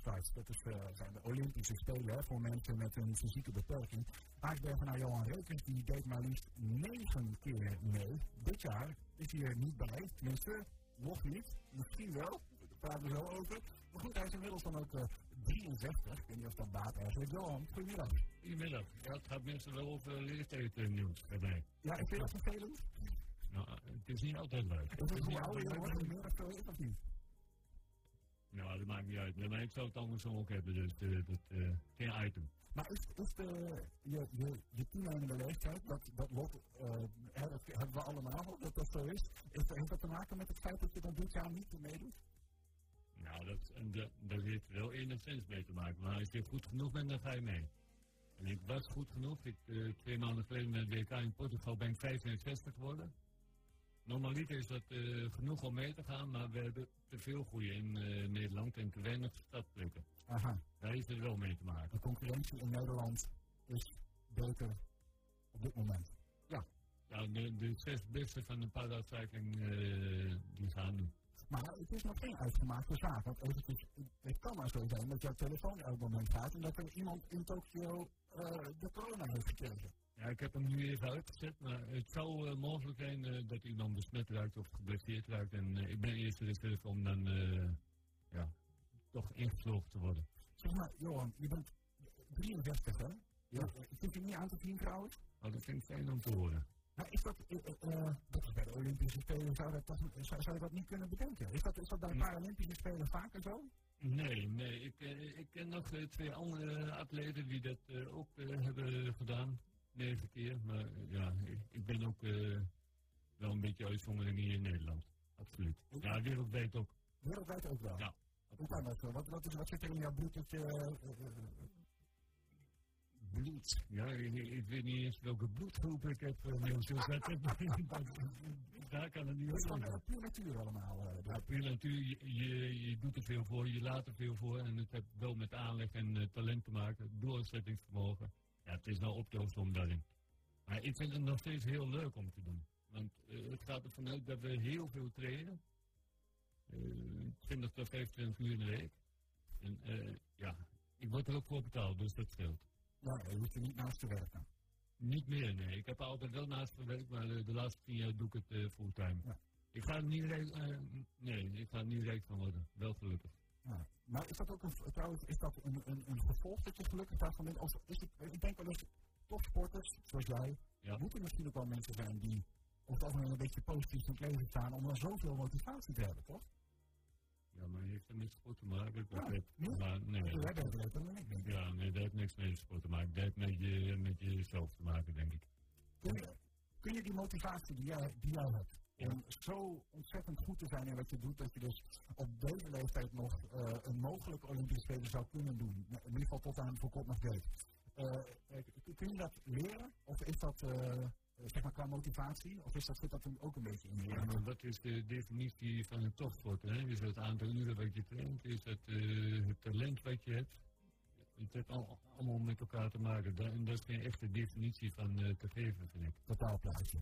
Dat is, uh, zijn de Olympische Spelen voor mensen met een fysieke beperking. Aardbergenaar Johan Rekens die deed maar liefst negen keer mee. Dit jaar is hij er niet bij. Tenminste, nog niet. Misschien wel. Daar praten we zo over. Maar goed, hij is inmiddels dan ook uh, 63. Ik weet niet of dat baat eigenlijk. Johan, goedemiddag. Goedemiddag. Ja, het gaat meestal wel over leeftijdsnieuws bij mij. Ja, ik vind dat vervelend. Nou, het is niet altijd leuk. Is het hoe ouder je wordt, meer of zo is of niet? Nou, dat maakt niet uit. Nee, maar ik zou het andersom ook hebben, dus uh, dat, uh, geen item. Maar is, is de, je, je, je toenemende leeftijd, dat, dat lot, uh, hebben we allemaal, dat dat zo is, is heeft dat te maken met het feit dat je dan dit jaar niet meedoet? Nou, dat, dat, dat heeft wel enigszins mee te maken. Maar als je goed genoeg bent, dan ga je mee. En ik was goed genoeg. Ik, twee maanden geleden met WK in Portugal ben ik 65 geworden. Normaliter is dat uh, genoeg om mee te gaan, maar we hebben te veel groeien in uh, Nederland en te weinig startplekken. Aha. Daar heeft het wel mee te maken. De concurrentie in Nederland is beter op dit moment. Ja, ja de, de zes beste van de paracycling uh, die gaan nu. Maar het is nog geen uitgemaakte zaak. Want eventjes, het kan maar zo zijn dat jouw telefoon elk moment gaat en dat er iemand in Tokio de corona heeft gekregen. Ja, ik heb hem nu even uitgezet, maar het zou uh, mogelijk zijn uh, dat iemand besmet raakt of geblesseerd raakt. En uh, ik ben eerst reserve om dan ja, toch ingevlogen te worden. Zeg maar, Johan, je bent 63 hè? Ja. Vind je niet aan te zien trouwens? Oh, dat vind ik fijn om te horen. Nou, is dat, dat is bij de Olympische Spelen, zou, dat, zou, zou je dat niet kunnen bedenken? Is dat, is dat bij de Paralympische Spelen vaker zo? Nee, nee. Ik, ik ken nog twee andere atleten die dat ook hebben gedaan negen keer. Maar ja, ik, ik ben ook uh, wel een beetje uitzondering hier in Nederland. Absoluut. Ja, wereldwijd ook. Wereldwijd ook wel? Ja. Hoe kan dat zo? Wat, wat, is, wat zit er in jouw bloed dat. Uh, bloed? Ja, ik, ik, weet niet eens welke bloedgroep ik heb. Uh, dus dat, daar kan het niet over. Het is van puur natuur allemaal. ja, puur natuur. Je, je, je, doet er veel voor, je laat er veel voor. En het heeft wel met aanleg en talent te maken. Doorzettingsvermogen. Ja, het is wel optelsom daarin. Maar ik vind het nog steeds heel leuk om te doen. Want uh, het gaat ervan uit dat we heel veel trainen. Uh, 20 tot 25 uur in de week. En uh, ja, ik word er ook voor betaald, dus dat scheelt. Ja, je hoeft er niet naast te werken. Niet meer, nee. Ik heb er altijd wel naast gewerkt, maar de, de laatste tien jaar doe ik het fulltime. Ja. Ik ga er niet rijk, nee, ik ga er niet rijk van worden. Wel gelukkig. Ja. Maar is dat ook een, trouwens, is dat een, een, een gevolg dat je gelukkig daarvan bent? Of is het, ik denk wel eens, topsporters, zoals jij, ja. moeten misschien ook wel mensen zijn die op het algemeen een beetje positief in het leven staan om dan zoveel motivatie te hebben, toch? Ja, maar heeft er niks sport te maken? Ja, maar, nee, ja, dat, dat, dat, dat, ja, nee, dat heeft niks met sport te maken. Dat heeft met, je, met jezelf te maken, denk ik. Kun je, kun je die motivatie die jij, die jij hebt, om zo ontzettend goed te zijn in wat je doet, dat je dus op deze leeftijd nog uh, een mogelijke Olympische Spelen zou kunnen doen. In ieder geval tot aan voor kort nog deed. Uh, kun je dat leren? Of is dat zeg maar qua motivatie? Of is dat, zit dat ook een beetje in? Ja, maar dat is de definitie van een topsport. Hè? Is het aantal uren wat je traint? Is het het talent wat je hebt? Het heeft al, allemaal met elkaar te maken. Dat, en dat is geen echte definitie van te geven, vind ik. Totaalplaatje.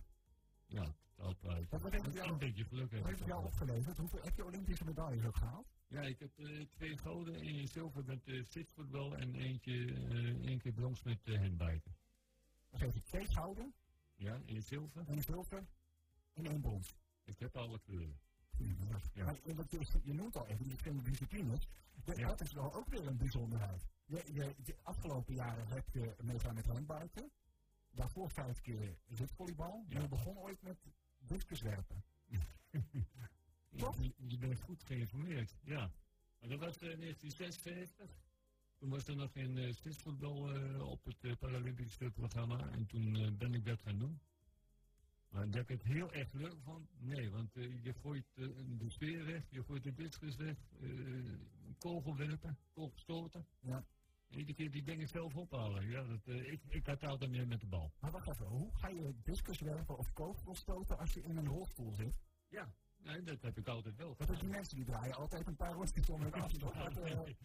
Ja, totaalplaatje. Wat, wat heeft jou, een beetje geluk Wat heeft jou opgeleverd? Hoeveel, heb je Olympische medailles ook gehaald? Ja, ik heb uh, twee gouden, één zilver met uh, fitvoetbal en eentje, uh, één keer brons met uh, handbiken. Wat heeft je twee gouden? Ja, één zilver. Eén zilver en één brons. Ik heb alle kleuren. Ja. Ja. Maar, je, je noemt al even die verschillende disciplines. De, ja. Dat is wel ook weer een bijzonderheid. Je, je, de afgelopen jaren heb je meegaan met handbiken. Daarvoor vijf keer zitvolleybal. Ja. Je begon ooit met discuswerpen. Toch? Je, je, bent goed geïnformeerd, ja. Maar dat was uh, 1956. Toen was er nog geen uh, uh, op het uh, Paralympisch programma. En toen ben ik dat gaan doen. Maar dat ik het heel erg leuk vond? Nee, want je gooit de sfeer weg, je gooit de discus weg, kogelwerpen, kogelstoten. Ja. Iedere keer die dingen zelf ophalen. Ja, dat, uh, ik, ik had altijd meer met de bal. Maar wacht even, hoe ga je discus werpen of kogels stoten als je in een rolstoel zit? Ja, nee, dat heb ik altijd wel. Dat die mensen die draaien altijd een paar rondjes om hun afstand. nee,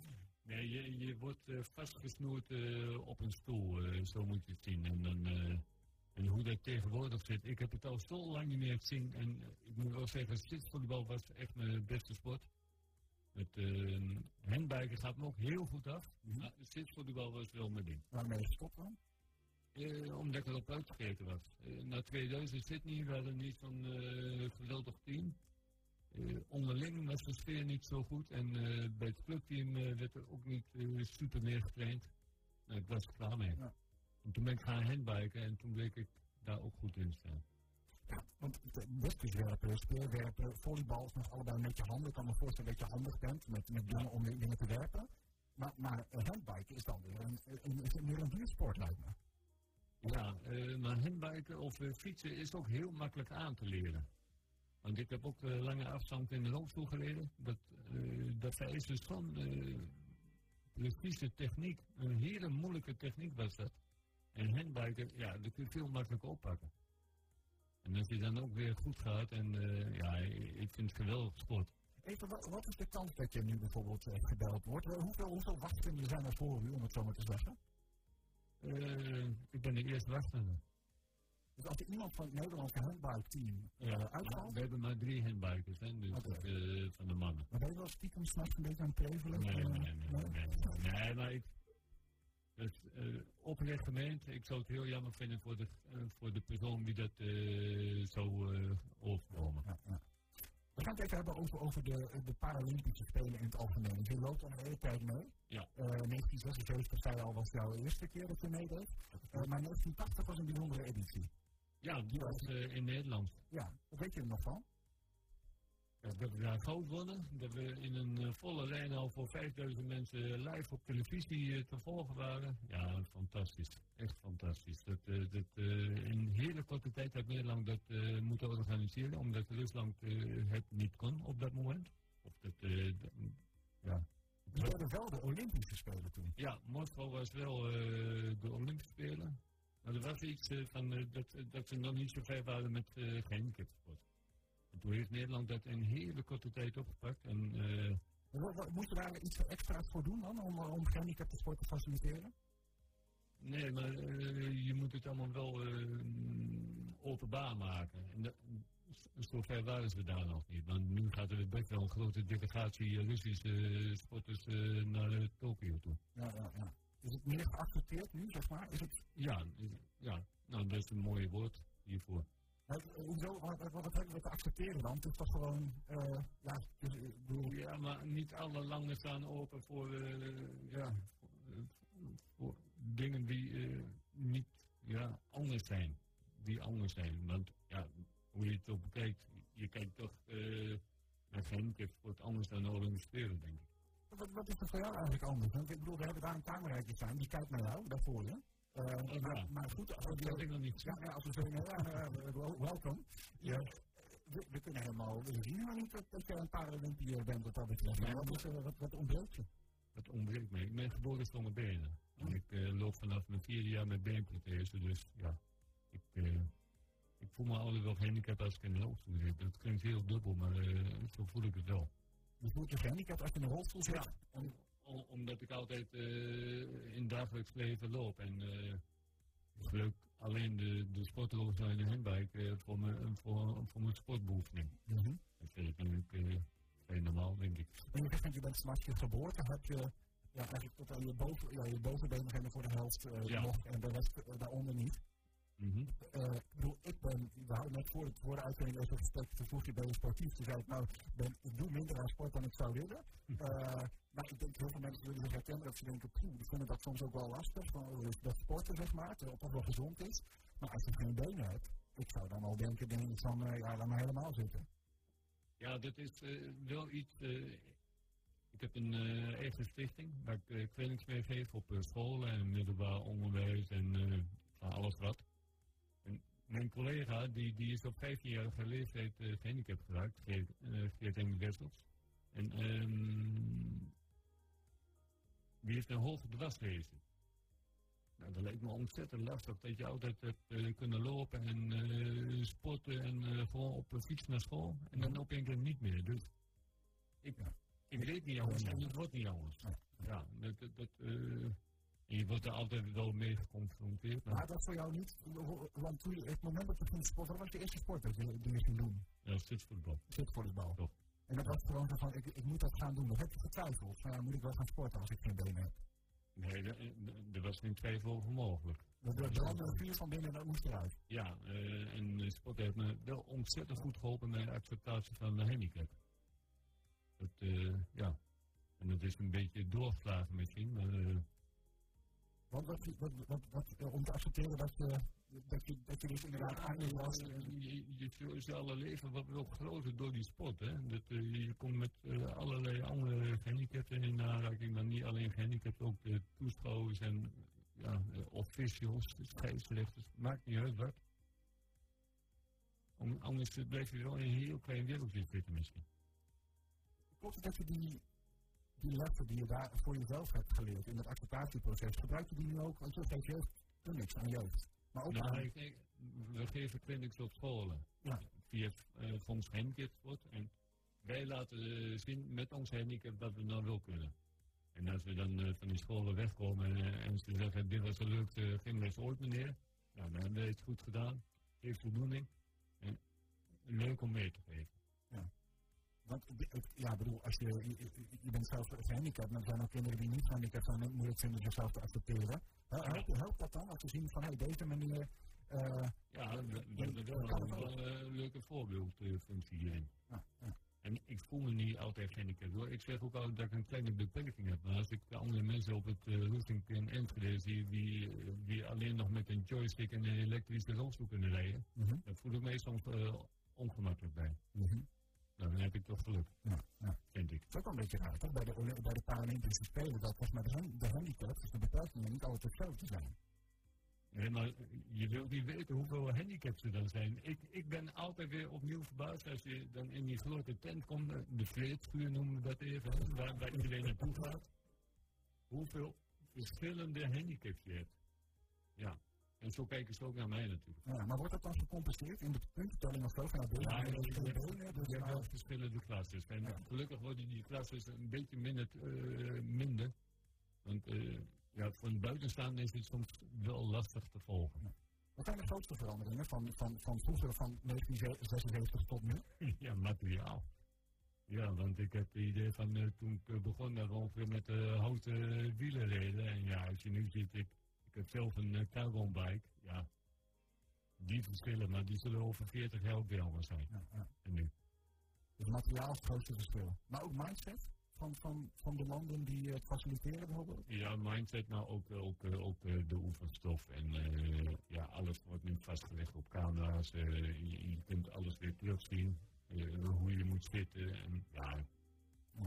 nee je, je wordt uh, vastgesnoerd uh, op een stoel, zo moet je het zien. En, dan, en hoe dat tegenwoordig zit, ik heb het al zo lang niet meer gezien. En ik moet wel zeggen, zitsvolleybal was echt mijn beste sport. Het uh, handbiken gaat me ook heel goed af. Mm -hmm. Maar zitsvolleybal was wel mijn ding. Waarmee stopt dan? Uh, omdat ik erop uitgekeken was. Uh, na 2000 Sydney, we hadden niet zo'n uh, geweldig team. onderling was de sfeer niet zo goed en bij het clubteam werd er ook niet super meer getraind. Nou, ik was er klaar mee. Ja. En toen ben ik gaan handbiken en toen bleek ik daar ook goed in staan. Ja, want wedstrijdwerpen, speelwerpen, volleybal is nog allebei met je handen. Ik kan me voorstellen dat je handig bent met, met dingen om dingen te werpen. Maar, maar handbiken is dan weer een, een, meer een duursport lijkt me. Ja, uh, maar handbiken of fietsen is ook heel makkelijk aan te leren. Want ik heb ook lange afstand in de rolstoel gereden. Dat, dat vereist dus gewoon precieze techniek. Een hele moeilijke techniek was dat. En handbiken, ja, dat kun je veel makkelijker oppakken. En als je dan ook weer goed gaat, en ja, ik vind het geweldig sport. Even, wat, is de kans dat je nu bijvoorbeeld gebeld wordt? Hoeveel, hoeveel wachten zijn er voor u, om het zo maar te zeggen? Uh, ik ben de eerste wachtende. Dus als er iemand van het Nederlandse handbiketeam uh, ja, uitvalt? We hebben maar drie handbikers, hè, dus okay. uh, van de mannen. Maar ben je wel stiekem s'nachts een beetje aan het prevelen? Nee, nee, nee, nee, nee, nee, nee, maar ik... Dus, uh, oprecht gemeend, ik zou het heel jammer vinden voor de, voor de persoon die dat zou overkomen. Ja, ja. We gaan het even hebben over, over de, de Paralympische Spelen in het algemeen. Je loopt al een hele tijd mee. Ja. Uh, 1976 zei al was jouw eerste keer dat je meedeed. Maar 1980 was een bijzondere editie. Ja, die was in Nederland. Ja, wat weet je er nog van? Dat we daar goud wonnen. Dat we in een uh, volle lijn al voor 5000 mensen live op televisie uh, te volgen waren. Ja, fantastisch. Echt fantastisch. Dat, uh, dat in een hele korte tijd heeft Nederland dat moeten organiseren, omdat Rusland het niet kon op dat moment. Of dat, ja. We hadden wel de Olympische Spelen toen. Ja, Moskou was wel de Olympische Spelen. Maar er was iets van dat, dat ze nog niet zo ver waren met gehandicaptensport. En toen heeft Nederland dat in hele korte tijd opgepakt. En, Moet je daar iets extra's voor doen dan, om, om gehandicapten sport te faciliteren? Nee, maar uh, je moet het allemaal wel uh, openbaar maken. En dat, zo ver waren ze daar nog niet. Want nu gaat er best wel een grote delegatie Russische sporters naar Tokio toe. Ja, ja, ja. Is het meer geaccepteerd nu, zeg maar? Is het... Ja, ja, nou dat is een mooi woord hiervoor. Maar, hoezo, wat, hebben we te accepteren dan? Het is toch gewoon, uh, ja, dus, bedoel... Ja, maar niet alle landen staan open voor, uh, ja, voor, voor, dingen die uh, niet, ja, anders zijn. Die anders zijn. Want, ja, hoe je het ook bekijkt, je kijkt toch naar Genk, wordt anders dan Olympische Spelen, denk ik. Wat, wat is er voor jou eigenlijk anders? Want ik bedoel, we hebben daar een cameraatje staan, die kijkt naar jou, daarvoor je. Uh, maar, maar, goed, als dat ik nog niet. Ja, ja, als we zeggen, ja, welkom. Ja. We, we, kunnen helemaal, we zien helemaal niet dat, dat je een Paralympiër bent wat dat betreft. Nee, wat, wat, wat ontbreekt je? Wat ontbreekt me? Ik ben geboren zonder benen. En ik uh, loop vanaf mijn vierde jaar met beenprothese, dus ja, ik, uh, ik voel me altijd wel gehandicapt als ik in de rolstoel zit. Dat klinkt heel dubbel, maar zo voel ik het wel. Je voelt je gehandicapt als je in de rolstoel zit? Ja. En omdat ik altijd uh, in dagelijks leven loop. En uh, ik gebruik alleen de, de sportroos en de handbike uh, voor, mijn, voor, voor mijn sportbeoefening. Mm -hmm. Dat vind ik natuurlijk vrij normaal, denk ik. En je zegt, je bent vanaf je geboorte, heb je ja, eigenlijk tot aan je, boven, ja, je bovenbenen voor de helft ja. nog en de rest daaronder niet. Mm -hmm. uh, ik bedoel, ik ben, we hadden net voor, het, voor de uitzending even gesprek, toen vroeg je ben je sportief. Toen zei ik, nou, ben, ik doe minder aan sport dan ik zou willen. Uh, maar ik denk heel veel mensen zullen zich herkennen dat ze denken, poeh, die vinden dat soms ook wel lastig. Van, dat sporten, zeg maar, terwijl het toch wel gezond is. Maar als je geen benen hebt, ik zou dan al denken, denk ik van, uh, ja, laat maar helemaal zitten. Ja, dat is wel iets... ik heb een eigen stichting waar ik uh, trainings mee geef op scholen en middelbaar onderwijs en alles wat mijn collega, die, die is op 15-jarige leeftijd uh, gehandicapt geraakt, Geert, uh, Geert. En um, die heeft een hoge dwarslezen. Nou, dat lijkt me ontzettend lastig dat je altijd hebt eh, kunnen lopen en sporten en gewoon op de fiets naar school. En dan op een keer niet meer. Dus ik, ik weet niet anders en het wordt niet anders. Ja. Dat, dat, dat, en je wordt er altijd wel mee geconfronteerd. maar- Maar dat voor jou niet, want toen je, het moment dat je ging sporten, wat was de eerste sport dat je, die je ging doen? Ja, zitsvoetbal. Zitvolleybal. Toch. En dat was gewoon zo van, ik, ik moet dat gaan doen. Dat heb je getwijfeld. Van, ja, moet ik wel gaan sporten als ik geen benen heb? Nee, er- er- er was geen twijfel over mogelijk. Dat de brandende vuur van binnen, dat moest eruit. Ja, eh, en eh, sport heeft me wel ontzettend goed geholpen bij de acceptatie van de handicap. Dat, eh, ja. En dat is een beetje doorgeslagen misschien, maar Want wat, wat, wat, wat, eh, om te accepteren dat je, dat je, dat je dus inderdaad aan je was. je, je, sociale leven wordt wel groter door die sport. Hè? Dat, eh, je komt met eh, allerlei andere gehandicapten in aanraking, maar niet alleen gehandicapten, ook de toeschouwers en ja, eh, officials, de scheidsrechters, maakt niet uit wat. Om, anders blijf je wel in een heel klein wereldje zitten misschien. Klopt dat je die, die lessen die je daar voor jezelf hebt geleerd in het acceptatieproces, gebruik je die nu ook? Want je geeft jeugd clinics aan jeugd. Maar ook Nou, aan, ik- ik- we geven clinics op scholen. Ja. Via uh, Fonds Handicapsport. En wij laten eh, zien met ons handicap dat we nou wel kunnen. En als we dan eh, van die scholen wegkomen eh, en ze zeggen, dit was de leukste gymles ooit meneer. Nou, dan hebben we het goed gedaan. Geeft voldoening. En leuk om mee te geven. Want ja, ik bedoel, als je, je, je bent zelf gehandicapt, maar er zijn ook kinderen die niet gehandicapt zijn en het moeilijk vinden zichzelf te accepteren. Hel- Helpt, helpt dat dan als je ziet van, hé, deze manier, eh, Ja, we, we hebben wel, kan eh, een leuke voorbeeldfunctie hierin. ja, ja. En ik voel me niet altijd gehandicapt hoor. Ik zeg ook altijd dat ik een kleine beperking heb. Maar als ik de andere mensen op het uh, Roesting in Enschede zie die, eh, die alleen nog met een joystick en een elektrische rolstoel kunnen rijden, Mhm, dan voel ik me soms eh, ongemakkelijk bij. mhm. Dan heb ik toch geluk, Ja, ja. vind ik. Het is ook wel een beetje raar, toch? Bij de, bij de Paralympische Spelen, dat volgens mij de, hand- de handicaps, dus de beperkingen, niet altijd hetzelfde zijn. Nee, maar je wilt niet weten hoeveel handicaps er dan zijn. Ik, ik ben altijd weer opnieuw verbaasd als je dan in die grote tent komt, eh, de vreedschuur noemen we dat even, waar, waar iedereen naartoe gaat. Hoeveel verschillende handicaps je hebt. Ja, en zo kijken ze ook naar mij natuurlijk. Ja, maar wordt dat dan gecompenseerd in de puntentelling of zo? Van Ja, hebt- benen, dus Je hebt wel verschillende klasses. En Ja. gelukkig worden die klasses een beetje minder. eh, minder. Want eh, ja, voor een buitenstaander is het soms wel lastig te volgen. Wat zijn de grootste veranderingen van, van, van vroeger, van 1976 tot nu? ja, materiaal. Ja, want ik heb het idee van eh, toen ik begon we ongeveer met houten wielen reden. En ja, als je nu ziet, ik, ik heb zelf een uh, bike. Ja, die verschillen, maar die zullen over 40 jaar ook weer anders zijn. Ja, ja. En nu? Dus materiaal is het grootste verschil. Maar ook mindset van, van, van de landen die het faciliteren bijvoorbeeld? Ja, mindset, maar ook, eh, ook, eh, ook eh, de oefenstof. En eh, ja, alles wordt nu vastgelegd op camera's. eh, je, je kunt alles weer terugzien. eh, hoe je moet zitten. En ja,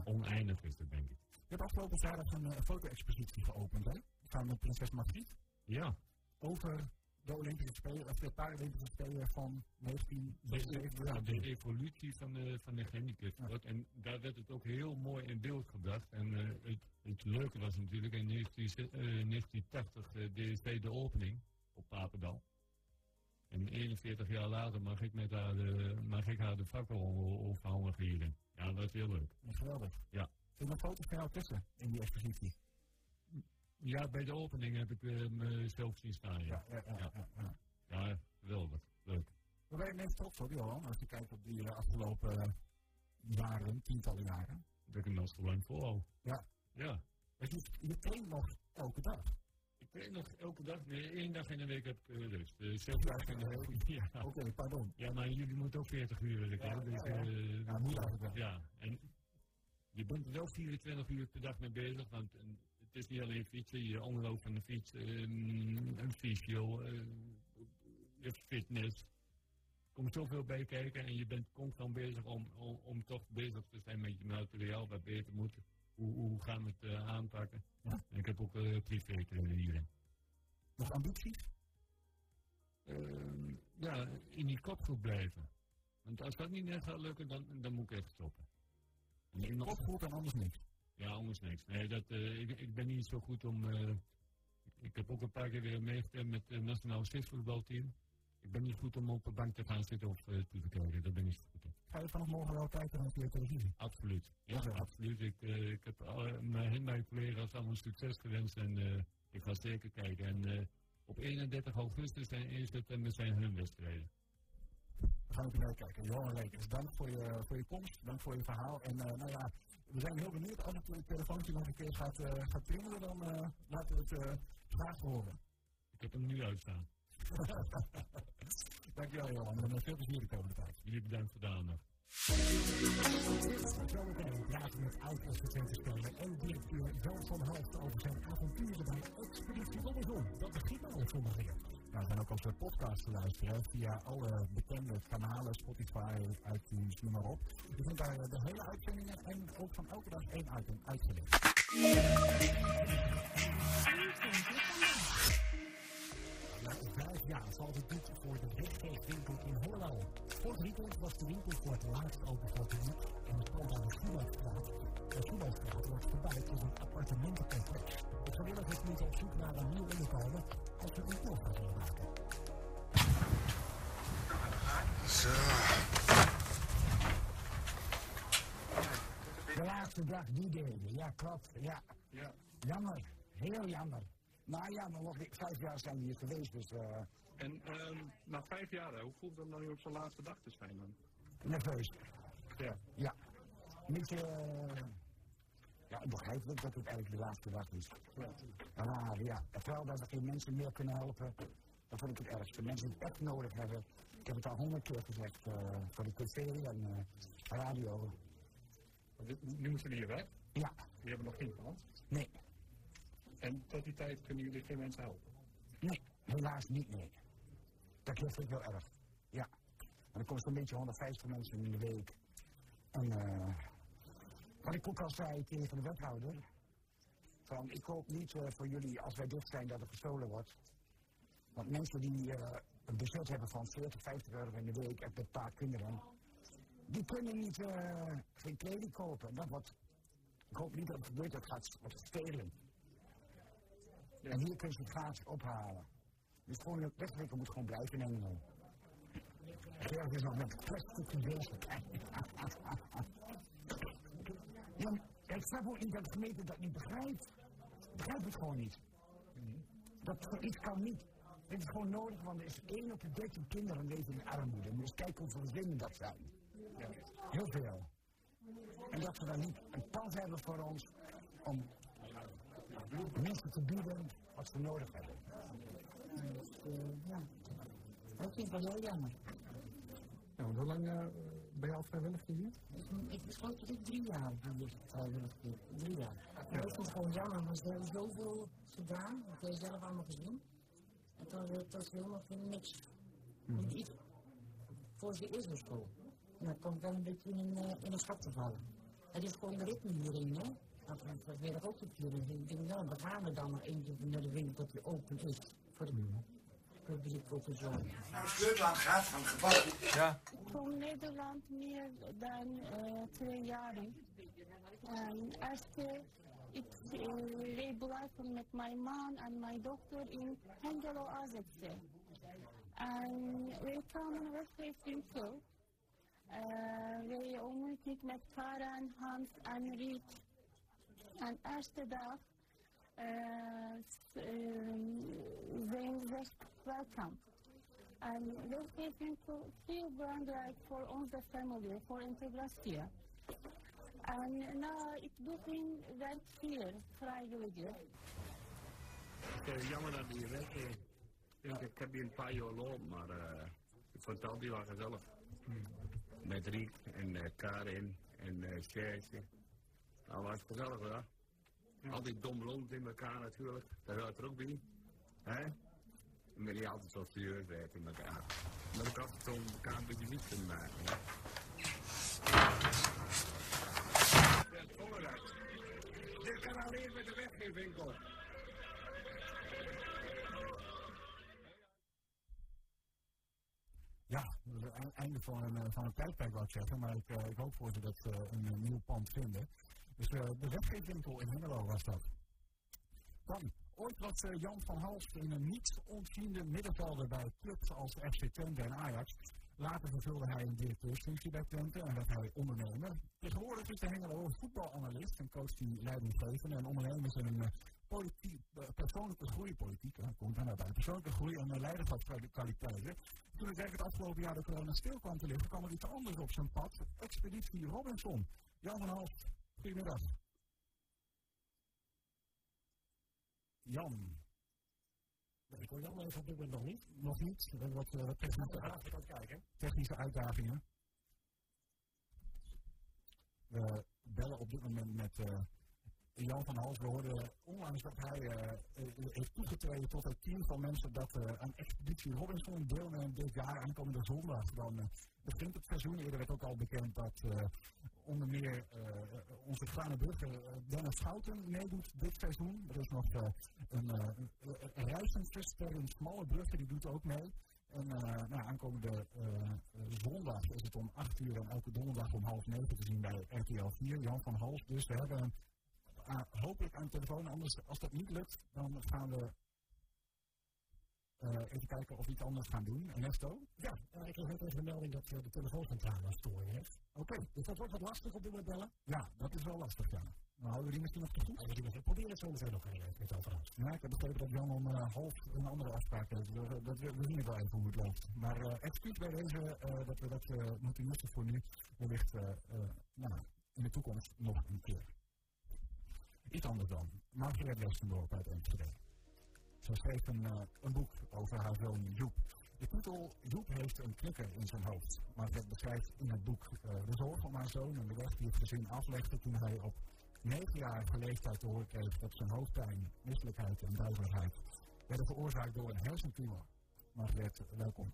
oneindig is het, denk ik. Je hebt afgelopen vrijdag een uh, foto-expositie geopend, hè? Met prinses Margriet. Ja, Over de Olympische Spelen, of de Paralympische Spelen van 1977. ja, de evolutie van de, van de. En daar werd het ook heel mooi in beeld gebracht. En eh, het, het leuke was natuurlijk in 19, eh, 1980 uh, deed zij de opening op Papendal. En 41 jaar later mag ik, met haar, de, mag ik haar de fakkel overhandigen hierin. Ja, dat was heel leuk. Geweldig. Ja. Er foto's van jou tussen in die expositie? Ja, bij de opening heb ik uh, mezelf zien staan. Ja, ja, ja. ja, geweldig. Leuk. Waar ben je meest trots op, Johan, als je kijkt op die uh, afgelopen jaren, tientallen jaren? Dat ik hem nog zo lang volhoud. Ja. Ja. Dus je, je traint nog elke dag? Ik train nog elke dag. Nee, één dag in de week heb ik uh, rust. Uh, zes dagen in de week. Ja. Oké, okay, pardon. Ja, maar jullie moeten ook 40 uur werken. Ja, dus, ja, ja. Uh, ja, en je bent er wel 24 uur per dag mee bezig, want het is niet alleen fietsen, je omloop van de fiets, um, een fysio, uh, fitness. Er komt zoveel bij kijken en je bent constant bezig om, om, om, toch bezig te zijn met je materiaal, wat beter moet. Hoe, hoe gaan we het uh, aanpakken? Ja. En ik heb ook uh, privé hierin. Nog ambities? Uh, ja, in die kopgroep blijven. Want als dat niet net gaat lukken, dan, dan moet ik echt stoppen. In de kopgroep en anders niet? Ja, anders niks. Nee, dat, uh, ik, ik, ben niet zo goed om... Uh, ik heb ook een paar keer weer meegestemd met het nationale voetbalteam. Ik ben niet goed om op de bank te gaan zitten of uh, toe te kijken. Dat ben ik niet goed op. Ga je vanaf morgen wel kijken naar de televisie? Absoluut. Ja, ja absoluut. Ik, ik heb alle, mijn, mijn collega's allemaal succes gewenst en ik ga zeker kijken. En op 31 augustus en 1 september zijn hun wedstrijden. We gaan even naar kijken. Johan Lekers, dank voor je, voor je komst, dank voor je verhaal. En uh, nou ja, we zijn heel benieuwd. Als het telefoontje nog een keer gaat, uh, gaat tringelen, dan laten we het graag horen. Ik heb hem nu uitstaan. Dankjewel Johan en veel plezier de komende tijd. Jullie bedankt voor de aandacht. Zometeen praten met oud-assistentenspeler en directeur Jan van Halst over zijn avonturen bij Expeditie Robinson. Dat begint al zondag weer. Nou, zijn ook onze podcast te luisteren via alle bekende kanalen, Spotify, iTunes, noem maar op. Je vindt daar de hele uitzendingen en ook van elke dag één item uitgelicht. Na vijf jaar valt het doet voor de weggeefwinkel in Holland. Vorig weekend was de winkel voor het laatst open voor het publiek en het pand aan de Schumansstraat. De Schumansstraat wordt verbouwd tot een appartementencomplex. De vrijwilligers moeten op zoek naar een nieuw inkomen als ze een doorgaan willen maken. Zo. De laatste dag die deden, ja klopt, ja. ja. Jammer, heel jammer. Maar ja, maar nog vijf jaar zijn we hier geweest, dus... Uh... En uh, na vijf jaar, hoe voelt het dan nu op zo'n laatste dag te zijn dan? Nerveus. Ja. Ja. Niet, uh, ja, begrijpelijk dat het eigenlijk de laatste dag is. Ja. Raar, ja. Terwijl dat we geen mensen meer kunnen helpen, dat vind ik het ergste. Mensen die het echt nodig hebben. Ik heb het al honderd keer gezegd uh, voor de tv en uh, radio. Nu moeten we hier weg? Ja. Die hebben nog geen kans? Nee. En tot die tijd kunnen jullie geen mensen helpen? Nee, helaas niet, nee. Dat vind ik wel erg. Ja. En er komt zo'n beetje 150 mensen in de week. En uh, wat ik ook al zei tegen de wethouder. Van, ik hoop niet uh, voor jullie, als wij dicht zijn, dat er gestolen wordt. Want mensen die uh, een budget hebben van 40, 50 euro in de week en een paar kinderen. Die kunnen niet geen kleding kopen. Dat wordt, ik hoop niet dat het gebeurt, dat gaat stelen. En hier kun je het gratis ophalen. Dus gewoon de wegwinkel moet gewoon blijven in Engeland. Gerard is nog met plastic bezig. ja, ik snap ook niet dat de gemeente dat niet begrijpt. Begrijp het gewoon niet. Dat iets kan niet. Het is gewoon nodig, want er is één op de dertien kinderen leven in armoede. Dus kijk hoeveel gezinnen dat zijn. Heel veel. En dat we dan niet een pas hebben voor ons om mensen te bieden wat ze nodig hebben. Dus, ja, dat vind ik wel heel jammer. Nou, hoe lang uh, ben je al vrijwillig hier? Ik besloot dat ik drie jaar vrijwillig hier. Drie jaar. Ja. Dat is gewoon jammer, want ze hebben zoveel gedaan, dat heb je zelf allemaal gezien. En dan dat helemaal voor niks. Mm. Iets voor de eerste school. En dat komt wel een beetje in, uh, in een schat te vallen. Het is gewoon de ritme hierin, hè. Dat weet ik ook natuurlijk. Ik denk, nou, dan gaan we dan maar eentje naar de winkel dat die open is. Voor de publiek op de zon. Naar Nederland gaat van gebouw. Ja. Ik kom Nederland meer dan uh, twee jaar. En eerst uh, ik uh, blijven met mijn man en mijn dochter in Hengelo Azekse. En wij kwamen weg winkel. Uh, wij ontmoeten met Karen, Hans en Riet. En eerste dag uh, zijn ze welkom. En dat is heel belangrijk voor onze familie, voor integratie. En nou, ik doe geen werk hier, vrijwilliger. Het is jammer dat je weg is. Ik, ik heb hier een paar jaar lopen, maar uh, ik vond het altijd wel gezellig. Hmm. Met Riek en uh, Karin en uh. Nou, was gezellig hoor. Ja. Al die dom loopt in elkaar natuurlijk, daar hoort er ook bij. Hè? Dan ben je altijd zo serieus werken in elkaar. Maar ik altijd zo elkaar een beetje lief kunnen maken. Hè? Dit kan alleen met de weggeefwinkel. Ja, het einde van een, van een tijdperk wat ik zeggen, maar ik, ik hoop voor ze dat ze een, een nieuw pand vinden. Dus eh, de weggeefwinkel in Hengelo was dat. Dan, ooit was eh, Jan van Hals in een niets ontziende middenvelder bij clubs als FC Twente en Ajax. Later vervulde hij een directeursfunctie bij Twente en werd hij ondernemer. Tegenwoordig is de Hengelo voetbalanalist en coach die leidinggevende en ondernemers in een eh, persoonlijke groei, politiek, hè, komt daar bij, persoonlijke groei en leiderschapskwaliteiten. Toen het eigenlijk het afgelopen jaar de corona stil kwam te liggen, kwam er iets anders op zijn pad. Expeditie Robinson. Jan van Hals, goedemiddag. Jan. Nee, ik hoor Jan even op dit moment nog niet. Nog niet. We hebben wat uh, technische, kijken. technische uitdagingen. We bellen op dit moment met eh, Jan van Hals. We hoorden onlangs dat hij eh, eh, heeft toegetreden tot het team van mensen dat eh, aan Expeditie Robinson deelneemt dit jaar aankomende zondag. Dan begint het seizoen. Eerder werd ook al bekend dat onder meer onze Grane Brugge eh, Dennis Schouten meedoet dit seizoen. Er is nog een, in Smalle Brugge, die doet ook mee. En eh, nou, aankomende zondag is het om 8 uur en elke donderdag om half negen te zien bij RTL 4, Jan van Hals. Dus we hebben hem ah, hopelijk aan de telefoon. Anders, als dat niet lukt, dan gaan we eh, even kijken of we iets anders gaan doen. Ernesto? Ja, eh, ik kreeg net even de melding dat eh, de telefooncentrale een storing heeft. Oké. Dus dat wordt wat lastig op dit moment bellen. Ja, dat is wel lastig, ja. Nou, houden we die misschien nog te goed? We doen het- zo meteen nog even met. Ja, ik heb begrepen dat Jan om half een andere afspraak heeft. We, dat, we, zien het wel even hoe het loopt. Maar eh excuus bij deze dat we dat moeten missen voor nu. Wellicht nou, in de toekomst nog een keer. Iets anders dan. Margaret Westendorp uit Enschede. Zij schreef een, eh, een boek over haar zoon Joep. De titel Joep heeft een knikker in zijn hoofd. Margaret beschrijft in het boek eh, de zorg om haar zoon en de weg die het gezin aflegde toen hij op negenjarige leeftijd te horen kreeg dat zijn hoofdpijn, misselijkheid en duizeligheid werden veroorzaakt door een hersentumor. Margaret, welkom.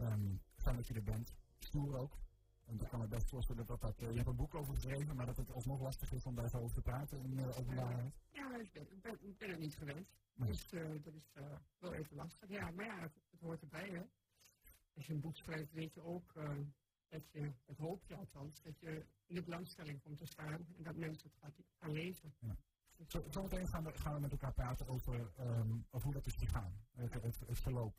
Um, fijn dat je er bent. Stoer ook. En ik kan me best voorstellen dat dat... eh, je hebt een boek over geschreven, maar dat het alsnog lastig is om daar zo over te praten in uh, openbaarheid. Ja, ik ben, ik ben, ik ben het niet gewend. Nee. Dus eh, dat is eh, wel even lastig. Ja, maar ja, het, het hoort erbij, hè. Als je een boek schrijft, weet je ook eh, dat je, het hoop je althans, dat je in de belangstelling komt te staan en dat mensen het gaat, gaan lezen. Ja. Zo, zometeen gaan we, gaan we met elkaar praten over, ehm, over hoe dat is gegaan, het, het, het verloop.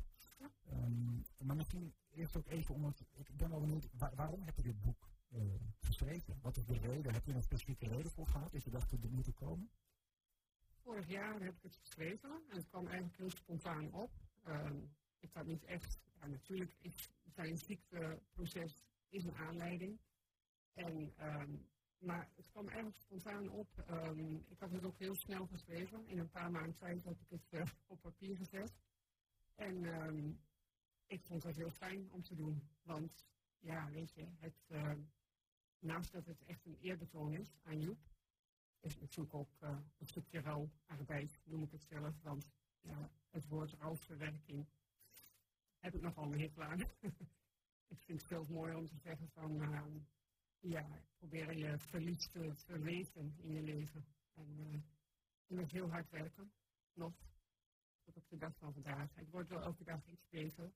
Ehm, maar misschien eerst ook even om het, ik ben wel benieuwd, waar- waarom heb je dit boek eh, geschreven? Wat is de reden? Heb je een specifieke reden voor gehad dat je dacht dat dit moet komen? Vorig jaar heb ik het geschreven en het kwam eigenlijk heel spontaan op. Ehm, ik had niet echt, ja, natuurlijk is zijn ziekteproces is een aanleiding. En, maar het kwam eigenlijk spontaan op. Ehm, ik had het ook heel snel geschreven. In een paar maanden tijd heb ik het eh, op papier gezet. En ehm, ik vond het heel fijn om te doen. Want ja, weet je, het, ehm, naast dat het echt een eerbetoon is aan Joep, is het natuurlijk ook eh, een stukje rouwarbeid, noem ik het zelf. Want ja, het woord rouwverwerking heb ik nogal een hekel ik vind het veel mooier om te zeggen van, ja, probeer je verlies te verweten in je leven. En eh, je moet heel hard werken, nog, tot op de dag van vandaag. Het wordt wel elke dag iets beter.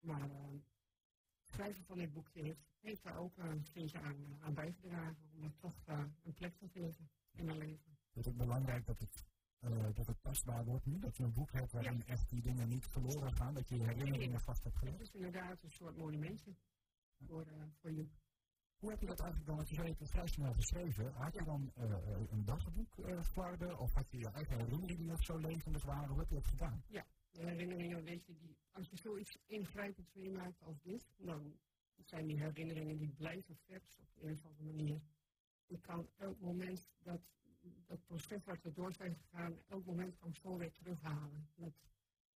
Maar eh, het schrijven van dit boek heeft, heeft daar ook een steentje aan, eh, aan bijgedragen. Om het toch een plek te geven in mijn leven. Het is ook belangrijk dat het, dat het tastbaar wordt nu, dat je een boek hebt waarin echt die dingen niet verloren gaan, dat je je herinneringen vast hebt Het gelegd. is inderdaad een soort monumentje voor, voor Joep. Hoe heb je dat eigenlijk dan, want je zei het vrij snel geschreven, had je dan eh, eh, een dagboek uh, of had je je eigen herinneringen nog zo levendig waren, hoe heb je dat gedaan? De herinneringen, weet je, die, als je zoiets ingrijpends meemaakt als dit, dan zijn die herinneringen die blijven vers op een of andere manier. Je kan elk moment dat, dat proces wat we door zijn gegaan, elk moment kan zo weer terughalen. Dat,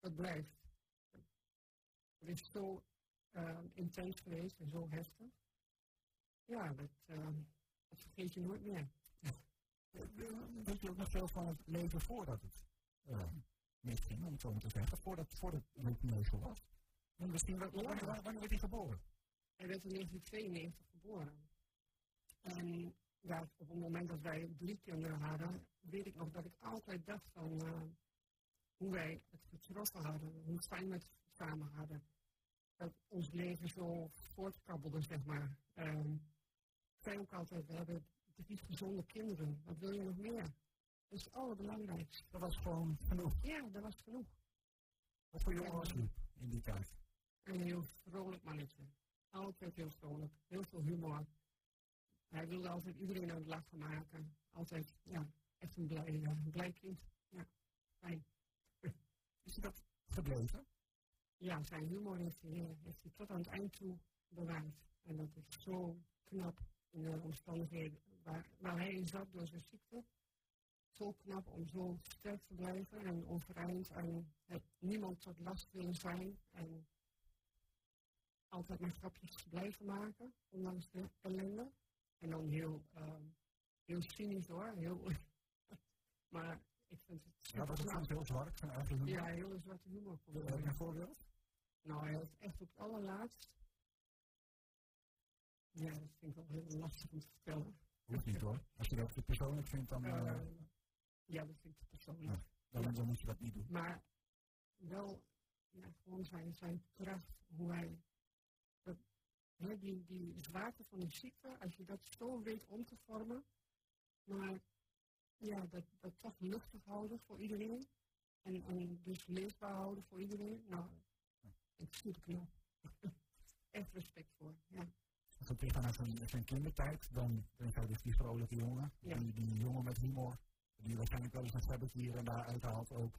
dat blijft. Het is zo intens geweest en zo heftig. Ja, dat, eh, dat vergeet je nooit meer. Weet je ook nog veel van het leven voordat het uh, misging, om het zo maar te zeggen, voordat, voordat het neusel was? En misschien, wanneer, werd hij geboren? Hij werd in 1992 geboren. En ja, op het moment dat wij bloedkinderen hadden, weet ik nog dat ik altijd dacht van uh, hoe wij het getroffen hadden, hoe fijn we het samen hadden. Dat ons leven zo voortkabbelde, zeg maar. Um, ik zei ook altijd, we hebben drie gezonde kinderen. Wat wil je nog meer? Dat is het allerbelangrijkste. Dat was gewoon genoeg. Ja, dat was genoeg. Wat voor jongen was u in die tijd? Een heel vrolijk mannetje. Altijd heel vrolijk. Heel veel humor. Hij wilde altijd iedereen aan het lachen maken. Altijd, ja, echt een blij, eh, een blij kind. Ja, fijn. Is dat gebleven? Ja, zijn humor heeft hij, eh, heeft hij tot aan het eind toe bewaard. En dat is zo knap in de omstandigheden waar, waar hij in zat door zijn ziekte. Zo knap om zo sterk te blijven en overeind en het niemand tot last willen zijn. En altijd maar grapjes te blijven maken, ondanks de ellende. En dan heel, ehm, heel cynisch hoor, heel... maar ik vind het Ja, het soms heel zwart, eigen humor? Ja, heel zwarte humor. Je een voorbeeld? Nou, hij had echt op het allerlaatst. Ja, dat vind ik wel heel lastig om te vertellen. Hoeft niet hoor. Als je dat te persoonlijk vindt, dan, Eh, eh, ja, dat vind ik persoonlijk. dan, dan moet je dat niet doen. Maar wel, ja, gewoon zijn, zijn kracht, hoe hij. Dat, hè, die, die zwaarte van de ziekte, als je dat zo weet om te vormen, maar ja, dat, dat toch luchtig houden voor iedereen. En, en dus leesbaar houden voor iedereen. Nou, ik zie het knap. Echt respect voor, ja. Als teruggaan naar zijn, zijn kindertijd, dan denk ik dus die vrolijke jongen, Ja. die, die jongen met humor, die waarschijnlijk wel eens een sabbetje hier en daar uithaalt ook.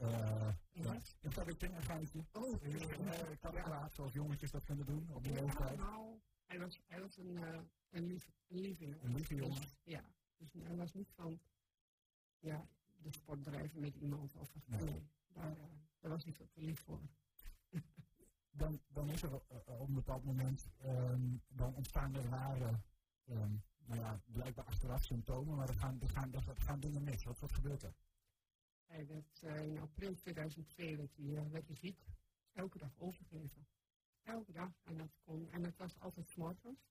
Uh, Ja. Een sabbetje, een feitje. Oh, Uh, kan kwaad, zoals jongetjes dat kunnen doen op die Ja, leeftijd. nou, hij was, hij was een, eh, een, lief, een lieve jongen. Een lieve jongen. Dus, ja, dus hij was niet van ja, de sport drijven met iemand. Of, Nee. nee, daar, eh, daar was hij veel te lief voor. Dan, dan is er uh, op een bepaald moment, um, dan ontstaan er rare, um, nou ja, blijkbaar achteraf symptomen, maar er gaan, er gaan, er gaan dingen mis. Wat, wat gebeurt er? Hij uh, in april 2002 werd hij, uh, hij ziek, elke dag overgeven. Elke dag, en dat, kon, en dat was altijd s'morgens.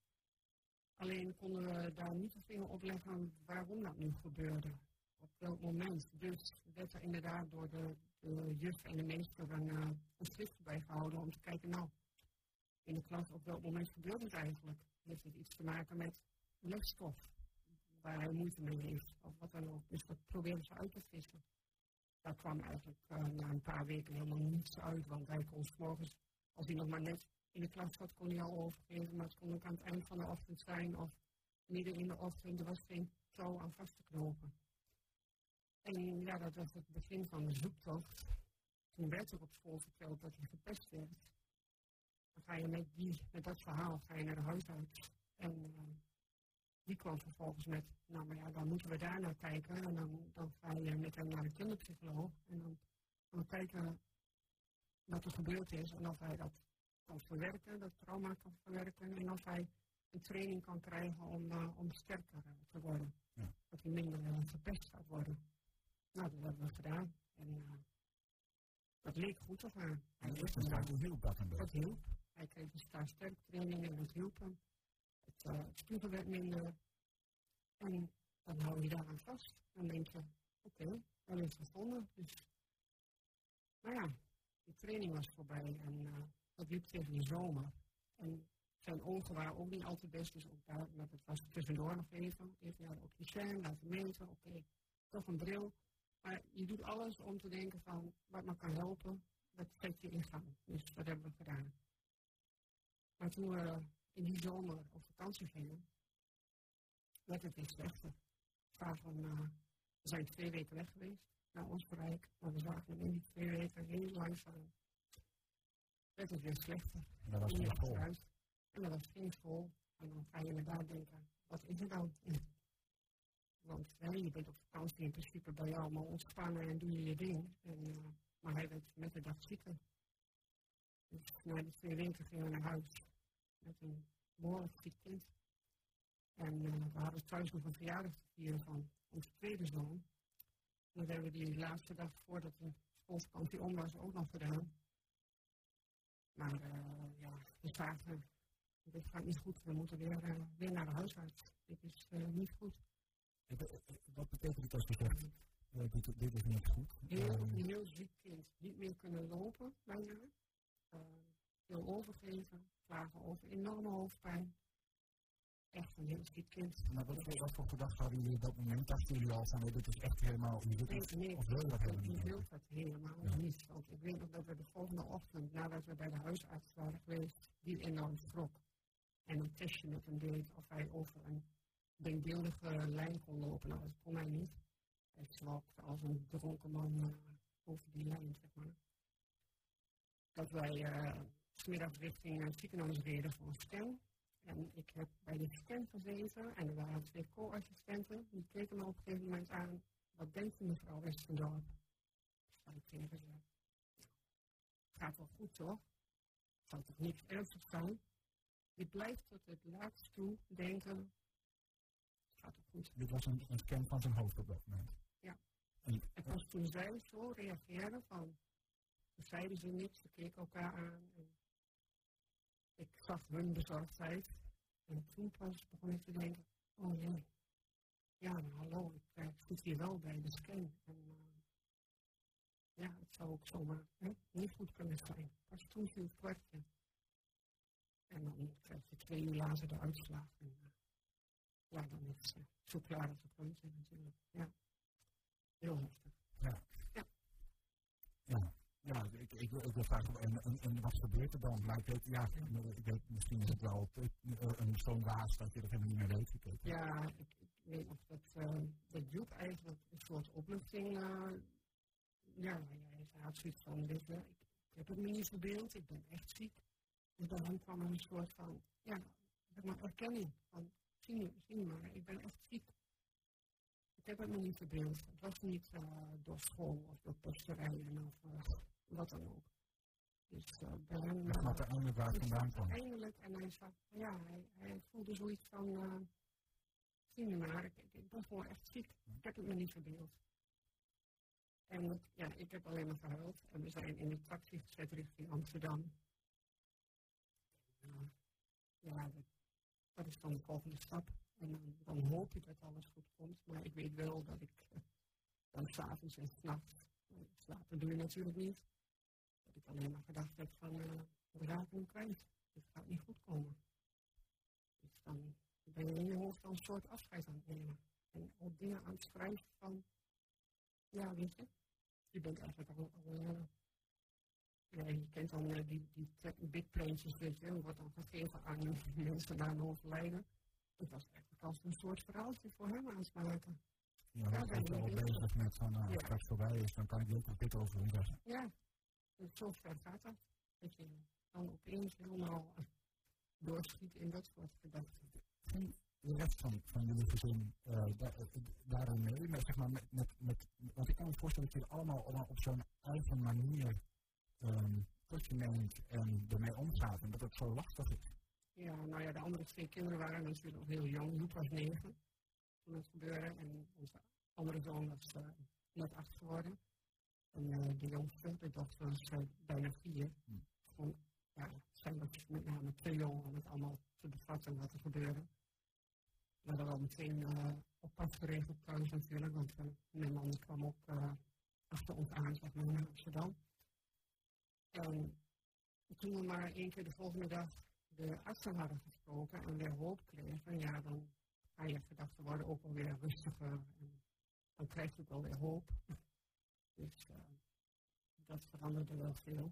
Alleen konden we daar niet de vinger op leggen waarom dat nu gebeurde. Op welk moment. Dus werd er inderdaad door de, de juf en de meester een, uh, een schrift bijgehouden om te kijken, nou, in de klas op welk moment gebeurt het eigenlijk? Heeft het iets te maken met lesstof, waar hij moeite mee heeft, of wat dan ook. Dus dat probeerden ze uit te vissen. Daar kwam eigenlijk uh, na een paar weken helemaal niets uit, want hij kon morgens, als hij nog maar net in de klas zat, kon hij al overgeven, maar het kon ook aan het eind van de ochtend zijn, of midden in de ochtend, er was geen touw aan vast te knopen. En ja, dat was het begin van de zoektocht. Toen werd er op school verteld dat hij gepest werd. Dan ga je met, die, met dat verhaal ga je naar de huisarts. En uh, die kwam vervolgens met, nou maar ja, dan moeten we daar naar kijken. En dan, dan ga je met hem naar de kinderpsycholoog. En dan gaan we kijken wat er gebeurd is. En of hij dat kan verwerken, dat trauma kan verwerken. En of hij een training kan krijgen om, uh, om sterker te worden. Ja. Dat hij minder uh, verpest gaat worden. Nou, dat hebben we gedaan. En uh, dat leek goed te gaan. En eerst een tijd hielp dat een beetje. Dat hielp. Hij kreeg een sta sterk training en dat hielp hem. Het, uh, spiegel werd minder. En dan hou je daaraan vast. Dan denk je, oké, okay, hebben het gevonden. Dus, nou ja, die training was voorbij en uh, dat liep tegen de zomer. En zijn ogen waren ook niet altijd best, dus ook daar, maar dat was tussendoor nog even. Even naar de opticien, laten meten, oké, okay, toch een bril. Maar je doet alles om te denken van wat me kan helpen, dat zet je in gang. Dus dat hebben we gedaan. Maar toen we in die zomer op vakantie gingen, werd het weer slechter. Van, uh, we zijn twee weken weg geweest naar ons bereik, maar we zagen in die twee weken heel langzaam. Werd het weer slechter. En dat was geen school. En dat was geen school. En dan ga je inderdaad denken, wat is er dan? Want je bent op vakantie in principe bij jou allemaal ontspannen en doe je je ding. En, uh, maar hij werd met de dag zieker. Dus na die twee weken gingen we naar huis met een behoorlijk ziek kind. En uh, we hadden thuis nog een verjaardag vieren van onze tweede zoon. En dat hebben we die laatste dag voordat de schoolvakantie om was ook nog gedaan. Maar uh, ja, we zagen, dit gaat niet goed. We moeten weer, weer naar de huisarts. Dit is niet goed. Wat betekent het als je zegt, dit, dit, is niet goed? Heel, heel ziek kind, niet meer kunnen lopen bijna. Uh, veel overgeven, klagen over enorme hoofdpijn. echt een heel ziek kind. Maar wat, voor- wat voor gedachten hadden jullie op dat moment? Dachten jullie al van, nee, dit is echt helemaal, zit Nee, nee, of wil je dat helemaal niet? wil dat helemaal Ja. niet. Want ik weet nog dat we de volgende ochtend, nadat we bij de huisarts waren geweest, die enorm schrok. En een testje met hem deed of hij over een denkbeeldige lijn kon lopen. Nou, dat kon hij niet. Hij slokte als een dronken man eh, over die lijn, zeg maar. Dat wij eh, 's middags richting het ziekenhuis reden voor een scan. En ik heb bij de scan gezeten en er waren twee co-assistenten. Die keken me op een gegeven moment aan. Wat denkt u mevrouw Westendorp? Zei ik tegen ze. Gaat wel goed toch? Zal toch niks ernstig zijn? Je blijft tot het laatst toe denken. Gaat toch goed? Dit was een, een scan van zijn hoofd op dat moment. Ja. En, En pas toen zij zo reageerden van. Toen zeiden ze niks, ze keken elkaar aan. En ik zag hun bezorgdheid. En toen pas begon ik te denken, oh nee. Ja, maar hallo, ik, eh, zit hier wel bij de scan. En eh, ja, het zou ook zomaar hè, niet goed kunnen zijn. Pas toen viel het kwartje. En dan krijg je twee uur later de uitslag. En, eh, ja, dan is het eh, zo klaar als het kan zijn natuurlijk. Ja. Heel heftig. ja. Ja. Ja. Ja, ik, ik, wil- ik wil vragen, en, en, en wat gebeurt er dan? Ja, ik weet, misschien is het wel te- een zo'n waas dat je dat helemaal niet meer weet. Ik Ja, ik, ik weet nog dat, eh dat Joep eigenlijk een soort opluchting. eh ja, hij had zoiets van: weet je, ik, ik heb het me niet verbeeld, ik ben echt ziek. Dus bij hem kwam er een soort van, ja, zeg maar erkenning. Van, je maar, ik ben echt ziek. Ik heb het me niet verbeeld. Het was niet eh, door school of door pesterijen of eh, wat dan ook. Dus uh, bij hem. Ik snap eindelijk waar het Ik vandaan kwam. Eindelijk, en hij zag, ja, hij, hij voelde zoiets van, uh, zie je maar, ik, ik, ben gewoon echt ziek. Ik heb het me niet verbeeld. En ja, ik heb alleen maar gehuild. En we zijn in de taxi gezet richting Amsterdam. Ja, dat, dat is dan de volgende stap. En dan, dan hoop ik dat alles goed komt. Maar ik weet wel dat ik uh, dan s'avonds en s'nachts, slapen doe je natuurlijk niet. Dat ik alleen maar gedacht heb van, uh, we raken kwijt. Dit gaat niet goed komen. Dus dan ben je in je hoofd al een soort afscheid aan het nemen. En al dingen aan het schrijven van, ja, weet je, je bent eigenlijk al, al uh, ja, je kent dan uh, die, die big planes, weet je, wordt dan gegeven aan mensen na een overlijden. Het was eigenlijk als een soort verhaaltje voor hem aan het maken. Ja, dan ben je al bezig met van, als het straks voorbij is, dan kan ik ook dit over hem zeggen. Ja, en zo ver gaat dat. Dat je dan opeens helemaal doorschiet in dat soort gedachten. Ging de rest van, van jullie gezin uh, da daarin mee? Met, zeg maar, met, met, met, want ik kan me voorstellen dat jullie allemaal op, op zo'n eigen manier um, tot je neemt en ermee omgaat en dat het zo lastig is. Ja, nou ja, de andere twee kinderen waren natuurlijk nog heel jong. Joep was negen toen het gebeurde en onze andere zoon was uh, net acht geworden. En uh, de jongste, de dochter, was uh, bijna vier. Hm. Gewoon, ja, zijn ook met name te jong om het allemaal te bevatten wat er gebeurde. We hadden wel meteen op pad geregeld thuis natuurlijk, want mijn man kwam ook achter ons aan, zeg maar, naar Amsterdam. En toen we maar één keer de volgende dag de artsen hadden gesproken en weer hoop kregen, ja, dan ga je gedachten worden ook alweer rustiger en dan krijg je ook alweer hoop. Dus uh, dat veranderde wel veel.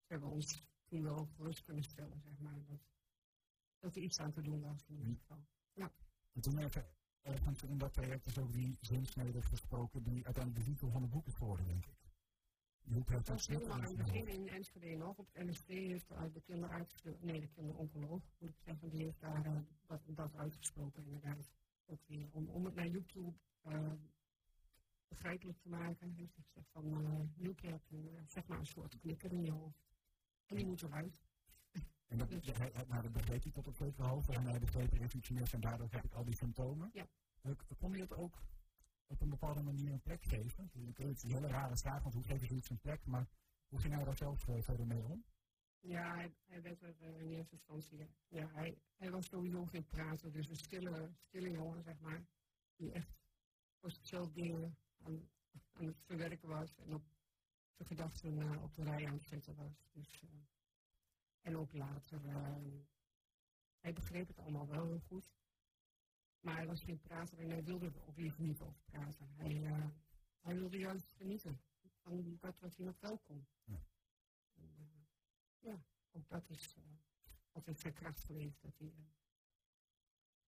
Ze hebben ons toen wel gerust kunnen stellen, zeg maar, dat, dat er iets aan te doen was in ieder geval. Ja. En toen even ergens in dat traject is ook die zinsnede gesproken die uiteindelijk de titel van het boek is geworden, denk ik. Die dat helemaal aan het begin in Enschede nog. Op het heeft de kinderarts, nee de kinderoncoloog moet ik zeggen, die heeft daar uh, dat, dat uitgesproken inderdaad. Ook weer, om, om het naar YouTube uh, begrijpelijk te maken, heeft hij gezegd van, uh, je hebt een, zeg maar een soort knikker in je hoofd. En die moet eruit. En dat, dus, hij, nou, dat begreep hij tot op zekere hoogte en hij begreep er iets en daardoor heb ik al die symptomen. Ja. Kon je het ook op een bepaalde manier een plek geven? Het is een hele rare vraag, want hoe geef je zoiets een plek, maar hoe ging hij daar zelf uh, verder mee om? Ja, hij, hij werd er uh, in eerste instantie, ja, hij, hij was sowieso geen praten, dus een stille, stille jongen, zeg maar, die echt voor zichzelf dingen aan, het verwerken was en op zijn gedachten op de rij aan het zetten was. Dus, en ook later, hij begreep het allemaal wel heel goed. Maar hij was geen prater en hij wilde er ook liever niet over praten. Hij, eh, hij wilde juist genieten van dat wat hij nog wel kon. Ja. En, eh, ja, ook dat is uh, altijd zijn kracht geweest. Dat hij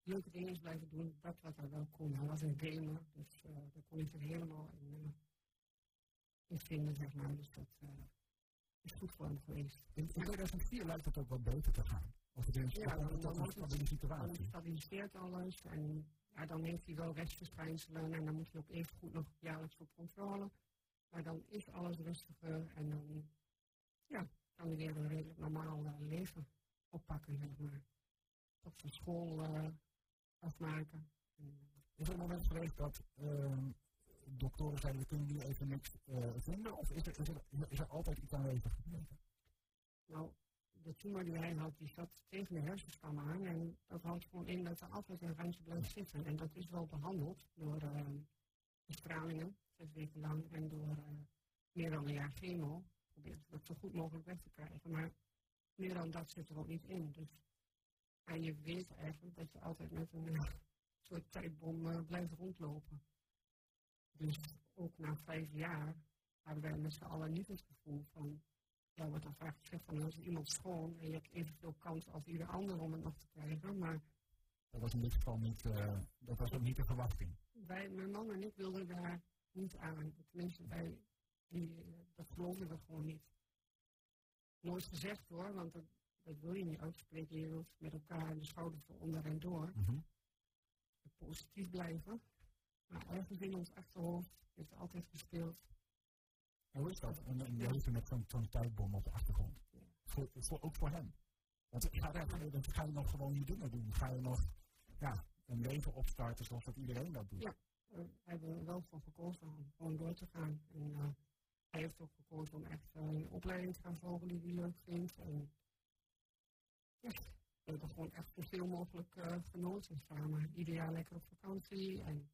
leuke dingen is blijven doen, dat wat hij wel kon. Hij was een gamer, dus daar kon hij zich helemaal in, in vinden, zeg maar. Dus dat is goed voor hem geweest. In 2004 lijkt het ook wat beter te gaan. Of het ja, dan, dan, een stabiele situatie. Dan stabiliseert alles en ja, dan heeft hij wel restverschijnselen en dan moet hij ook even goed nog jaarlijks op controle. Maar dan is alles rustiger en dan ja, kan hij weer een redelijk normaal uh, leven oppakken, zeg maar. Tot zijn school uh, afmaken. En, is er een moment geweest dat uh, doktoren zeiden, we kunnen hier even niks vinden? Of is er, is, er, is er altijd iets aanwezig? Nou, de tumor die hij had, die zat tegen de hersenstam aan. En dat houdt gewoon in dat er altijd een randje blijft zitten. En dat is wel behandeld door uh, bestralingen, zes weken lang, en door uh, meer dan een jaar chemo. Probeert dat zo goed mogelijk weg te krijgen. Maar meer dan dat zit er ook niet in. Dus, en je weet eigenlijk dat je altijd met een uh, soort tijdbom uh, blijft rondlopen. Dus ook na vijf jaar hadden wij met z'n allen niet het gevoel van ja, wordt dan vaak gezegd van als iemand schoon en je hebt evenveel kans als ieder ander om het nog te krijgen. Maar dat was in dit geval niet, uh, dat was ook niet de verwachting. Wij, mijn man en ik wilden daar niet aan. Tenminste, wij, die, dat geloofden we gewoon niet. Nooit gezegd hoor, want dat, dat wil je niet uitspreken. Je wilt met elkaar de schouders onder en door. Mm -hmm. Positief blijven. Maar ergens in ons achterhoofd heeft altijd gespeeld hoe is dat? Een, een leven met zo'n zo tijdbom op de achtergrond. Voor, voor, ook voor hem. Want ga, dan ga je nog gewoon je dingen doen. Ga je nog ja, een leven opstarten zoals dat iedereen dat doet. Ja, we hebben er wel voor gekozen om gewoon door te gaan. En uh, hij heeft ook gekozen om echt uh, een opleiding te gaan volgen die hij leuk vindt. En ja, we hebben gewoon echt zoveel mogelijk uh, genoten samen. Ieder jaar lekker op vakantie en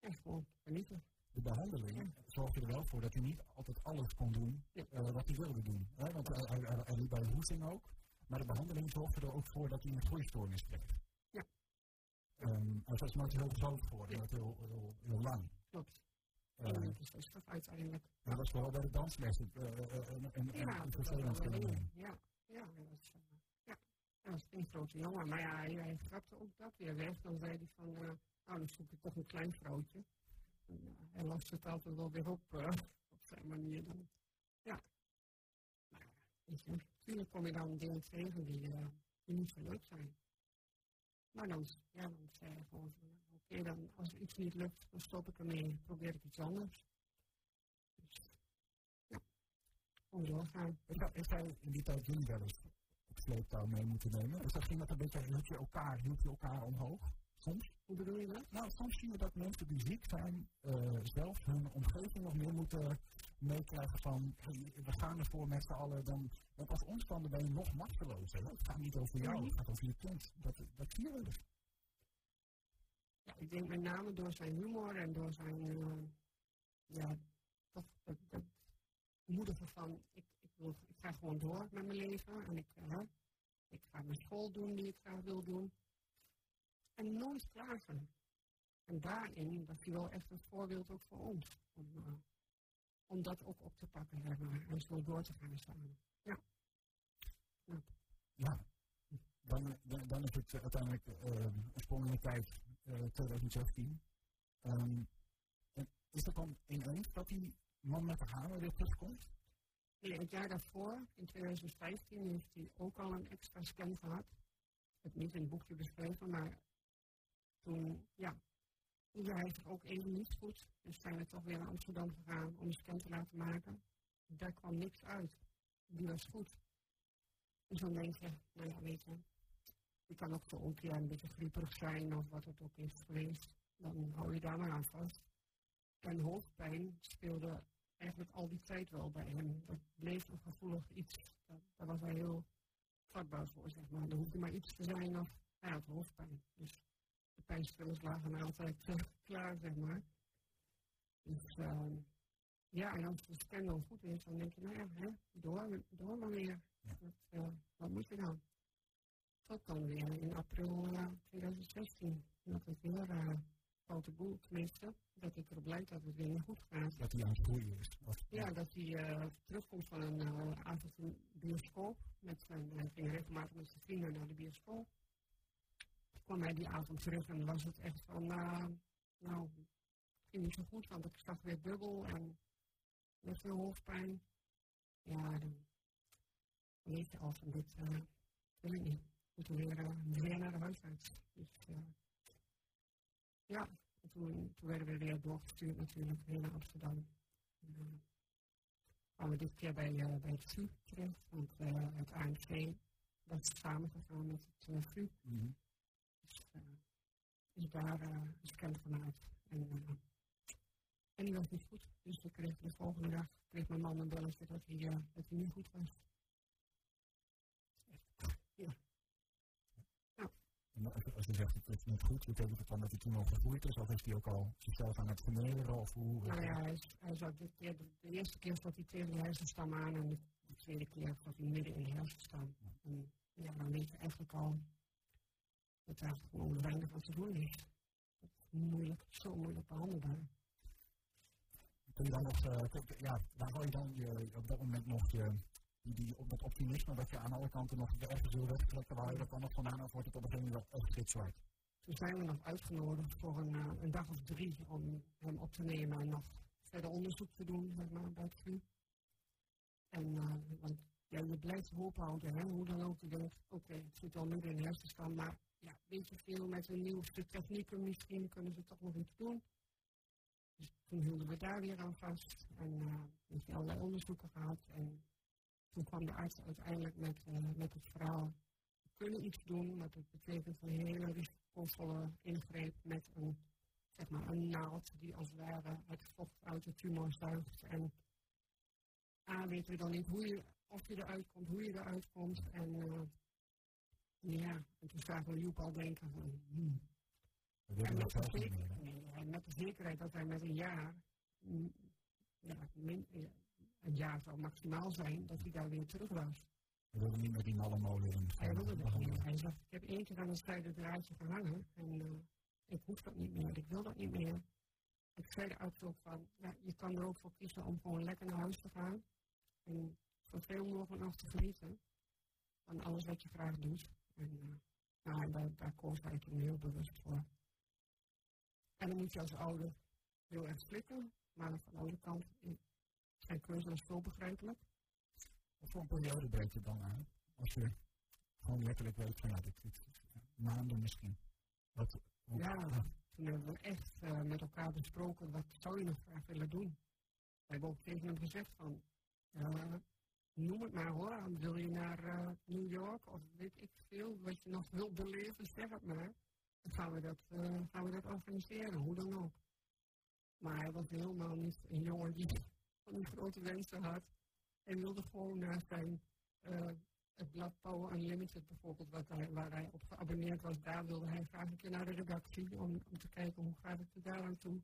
echt gewoon genieten de behandeling zorgde er wel voor dat hij niet altijd alles kon doen uh, wat hij wilde doen. Hè? Want hij, hij, hij liep bij hoesting ook. Maar de behandeling zorgde er ook voor dat hij een groeistoornis kreeg. Ja. Um, hij was nooit heel groot geworden, ja. heel, heel, heel lang. Klopt. Uh, en dat is toch uiteindelijk. Dat was vooral bij de danslessen uh, een, een, ja, een vervelend fenomeen. Ja, ja, dat was, ja, dat was een grote jongen. Maar ja, hij, hij grapte ook dat weer weg. Dan zei hij van, nou dan zoek ik toch een klein vrouwtje. Hij lost het altijd wel weer op, uh, op zijn manier dan. Ja. Natuurlijk kom je dan dingen tegen die, uh, die niet zo leuk zijn. Maar dan, ja, dan zei hij gewoon van, oké, okay, dan als iets niet lukt, dan stop ik ermee, probeer ik iets anders. Dus, ja, gewoon doorgaan. Is hij in die tijd jullie wel eens op sleeptouw mee moeten nemen? Is dat, ging dat een beetje, hield je elkaar, hield je elkaar omhoog? Soms, hoe bedoel je dat? Nou, soms zien we dat mensen die ziek zijn, uh, zelf hun omgeving nog meer moeten meekrijgen van, hey, we gaan ervoor met z'n allen, dan, dan als omstander ben je nog machtelozer. Het gaat niet over jou, het gaat over je kind. Dat, dat zie je dus. Ja, ik denk met name door zijn humor en door zijn, uh, ja, toch dat, dat moedigen van, ik, ik, wil, ik ga gewoon door met mijn leven en ik, uh, ik ga mijn school doen die ik graag wil doen. En nooit klagen. En daarin was hij wel echt een voorbeeld ook voor ons. Om, uh, om dat ook op te pakken maar, en zo door te gaan staan. Ja. Ja. ja. Dan, dan, dan is het uiteindelijk uh, een sprong in de tijd, uh, 2016. Um, en is het dan ineens dat die man met de hamer weer terugkomt? Nee, het jaar daarvoor, in 2015, heeft hij ook al een extra scan gehad. Het niet in het boekje beschreven, maar toen, ja, hij zich ook even niet goed. Dus zijn we toch weer naar Amsterdam gegaan om een scan te laten maken. Daar kwam niks uit. Die was goed. Dus dan denk je, nou ja, weet je, je kan ook voor een keer een beetje grieperig zijn of wat het ook is geweest. Dan hou je daar maar aan vast. En hoofdpijn speelde eigenlijk al die tijd wel bij hem. Dat bleef een gevoelig iets. Daar was hij heel vatbaar voor, zeg maar. Er hoefde maar iets te zijn of hij hoofdpijn. Dus de pijnstillers lagen er altijd uh, klaar, zeg maar. Dus uh, ja, en als de scan dan goed is, dan denk je, nou ja, hè, door, door maar weer. Ja. Dat, uh, wat moet je dan? tot dan weer in april eh, 2016. En dat het weer uh, foute boel, tenminste, dat ik erop lijkt dat het weer niet goed gaat. Dat hij aan het groeien is. Of, Ja, dat hij eh, terugkomt van een avond in de bioscoop. Met zijn, hij ging regelmatig met zijn vrienden naar de bioscoop. Kwam hij die avond terug en was het echt van, nou, het ging niet zo goed, want ik zag weer dubbel en met veel hoofdpijn. Ja, dan weet je al van dit, uh, wil ik niet. Moeten weer, uh, weer naar de huisarts. Dus uh, ja, en toen, toen werden we weer doorgestuurd natuurlijk weer naar Amsterdam. Kwamen we dit keer bij, bij het VU terecht, want het ANC dat is samengegaan met het VU. Dus is daar een scan gemaakt. En, en die was niet goed. Dus we kregen de volgende dag kreeg mijn man een belletje dat hij, dat hij niet goed was. Ja. En als je zegt het is niet goed, betekent het dan dat hij toen al gegroeid is? Of is hij ook al zichzelf aan het verminderen? Of hoe? Nou ja, hij, hij zat dit keer, de, de, eerste keer zat hij tegen de hersenstam aan en de, de tweede keer zat hij midden in de hersenstam. En ja, dan weet je eigenlijk al dat daar gewoon weinig aan te doen is. Moeilijk, zo moeilijk behandelbaar. Kun je dan nog, uh, ja, waar hou je dan je, op dat moment nog je, die, die, op dat optimisme dat je aan alle kanten nog de ergens wil wegtrekken, waar je dat dan nog vandaan of wordt het op een gegeven moment echt gitzwart? Toen zijn we nog uitgenodigd voor een, uh, een, dag of drie om hem op te nemen en nog verder onderzoek te doen zeg maar, bij het. En uh, want je blijft hoop houden, hoe dan ook. Je denkt, oké, het zit al midden in de hersenstam, maar ja, weet je veel met de nieuwste technieken, misschien kunnen ze toch nog iets doen. Dus toen hielden we daar weer aan vast en uh, hij allerlei onderzoeken gehad. En toen kwam de arts uiteindelijk met, uh, met het verhaal, we kunnen iets doen, maar dat betekent een hele risicovolle ingreep met een, zeg maar, een naald die als het ware het vocht uit de tumor zuigt. En A, weten we dan niet hoe je, of je eruit komt, hoe je eruit komt. En uh, ja, en toen zagen we Joep al denken van, hmm. En met, de zeker, nee, en met de zekerheid dat hij met een jaar, mm, ja, min, een jaar zou maximaal zijn, dat hij daar weer terug was. Hij wilde niet met die malle molen in. Hij wilde dat niet. Hij zegt, ik heb één keer aan een zijde draadje gehangen en uh, ik hoef dat niet meer, ik wil dat niet meer. Ik zei de arts ook van, ja, je kan er ook voor kiezen om gewoon lekker naar huis te gaan en zoveel mogelijk nog te genieten van alles wat je graag doet. En uh, nou, daar, daar koos hij toen heel bewust voor. En dan moet je als ouder heel erg slikken, maar aan de andere kant zijn keuze is zo begrijpelijk. Wat voor een periode breekt het dan aan? Als je gewoon letterlijk weet van ja, dit, dit, maanden misschien. Wat, ja, toen hebben we echt uh, met elkaar besproken, wat zou je nog graag willen doen? We hebben ook tegen hem gezegd van, uh, noem het maar hoor, wil je naar uh, New York of weet ik veel, wat je nog wilt beleven, zeg het maar dan gaan we dat, uh, gaan we dat organiseren, hoe dan ook. Maar hij was helemaal niet een jongen die van grote wensen had. Hij wilde gewoon naar zijn, uh, het blad Power Unlimited bijvoorbeeld, wat waar hij op geabonneerd was, daar wilde hij graag een keer naar de redactie om, om te kijken hoe gaat het er daar aan toe.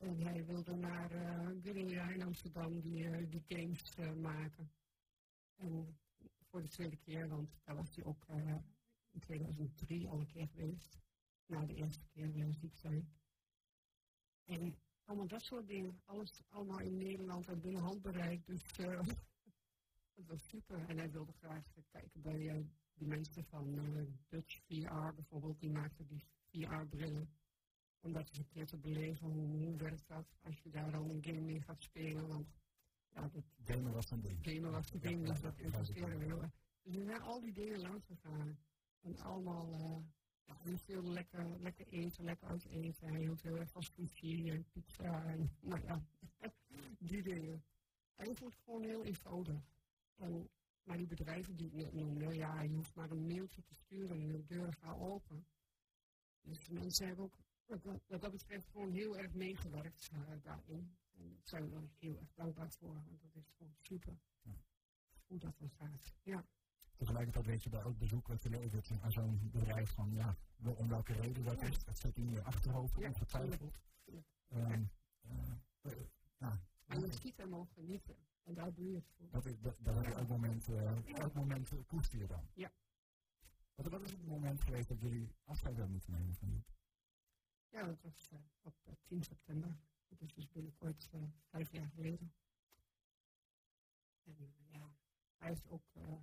En hij wilde naar uh, Guerilla in Amsterdam die, uh, die games uh, maken. En voor de tweede keer, want daar was hij ook in 2003 al een keer geweest. Na de eerste keer weer ziek zijn. En allemaal dat soort dingen. Alles allemaal in Nederland en binnen handbereik. Dus uh, dat was super. En hij wilde graag kijken bij uh, die mensen van Dutch VR bijvoorbeeld. Die maakten die VR-brillen. Om dat eens een keer te beleven. Hoe, hoe werkt dat als je daar dan een game mee gaat spelen. Want ja, dat, gamen was een ding. Gamen was een ding, dus dat interesseerde me heel erg. Dus zijn al die dingen langs gegaan. En allemaal uh, ja, heel veel lekker, lekker eten, lekker uit eten. Hij hield heel erg van sushi en pizza en nou ja, die dingen. Vond het gewoon heel eenvoudig. En, maar die bedrijven die ik net noemde, ja, je hoeft maar een mailtje te sturen en de deur gaat open. Dus de mensen hebben ook wat, wat dat betreft gewoon heel erg meegewerkt uh, daarin. En daar zijn we heel erg dankbaar voor, want dat is gewoon super ja. hoe dat dan gaat. Ja tegelijkertijd weet je daar ook bezoek wat je levert aan zo'n bedrijf van ja, om welke reden dat is. Dat zit in je achterhoofd ja, ongetwijfeld. Ja. Um, uh, ja. Maar je schiet er mogen genieten. En daar doe je het voor. Dat, is, dat, dat ja. elk moment, uh, elk moment koester je dan. Ja. Wat, wat is het moment geweest dat jullie afscheid hebben moeten nemen van Joep? Ja, dat was eh, op eh, 10 september. Dat is dus binnenkort eh, vijf jaar geleden. En eh, ja, hij is ook eh,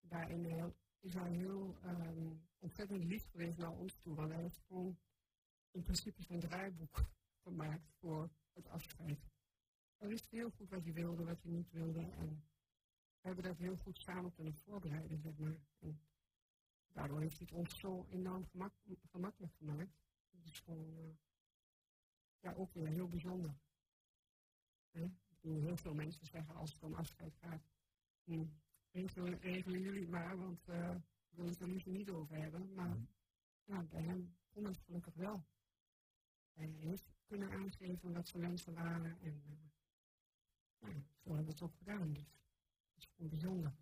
daarin heel, is hij heel ehm, ontzettend lief geweest naar ons toe. Want hij heeft gewoon in principe zijn draaiboek gemaakt voor het afscheid. Hij wist heel goed wat hij wilde, wat hij niet wilde. En we hebben dat heel goed samen kunnen voorbereiden, zeg maar. En daardoor heeft hij het ons zo enorm gemak, gemakkelijk gemaakt. Het is gewoon, eh, ja, ook weer heel bijzonder. Hè? Ik bedoel, heel veel mensen zeggen als het om afscheid gaat, hm, regelen, regelen jullie het maar, want eh we willen het er liever niet over hebben. Maar ja, bij hem kon het gelukkig wel. Hij heeft kunnen aangeven wat zijn wensen waren en eh, ja, zo hebben we het ook gedaan. Dus het is gewoon bijzonder.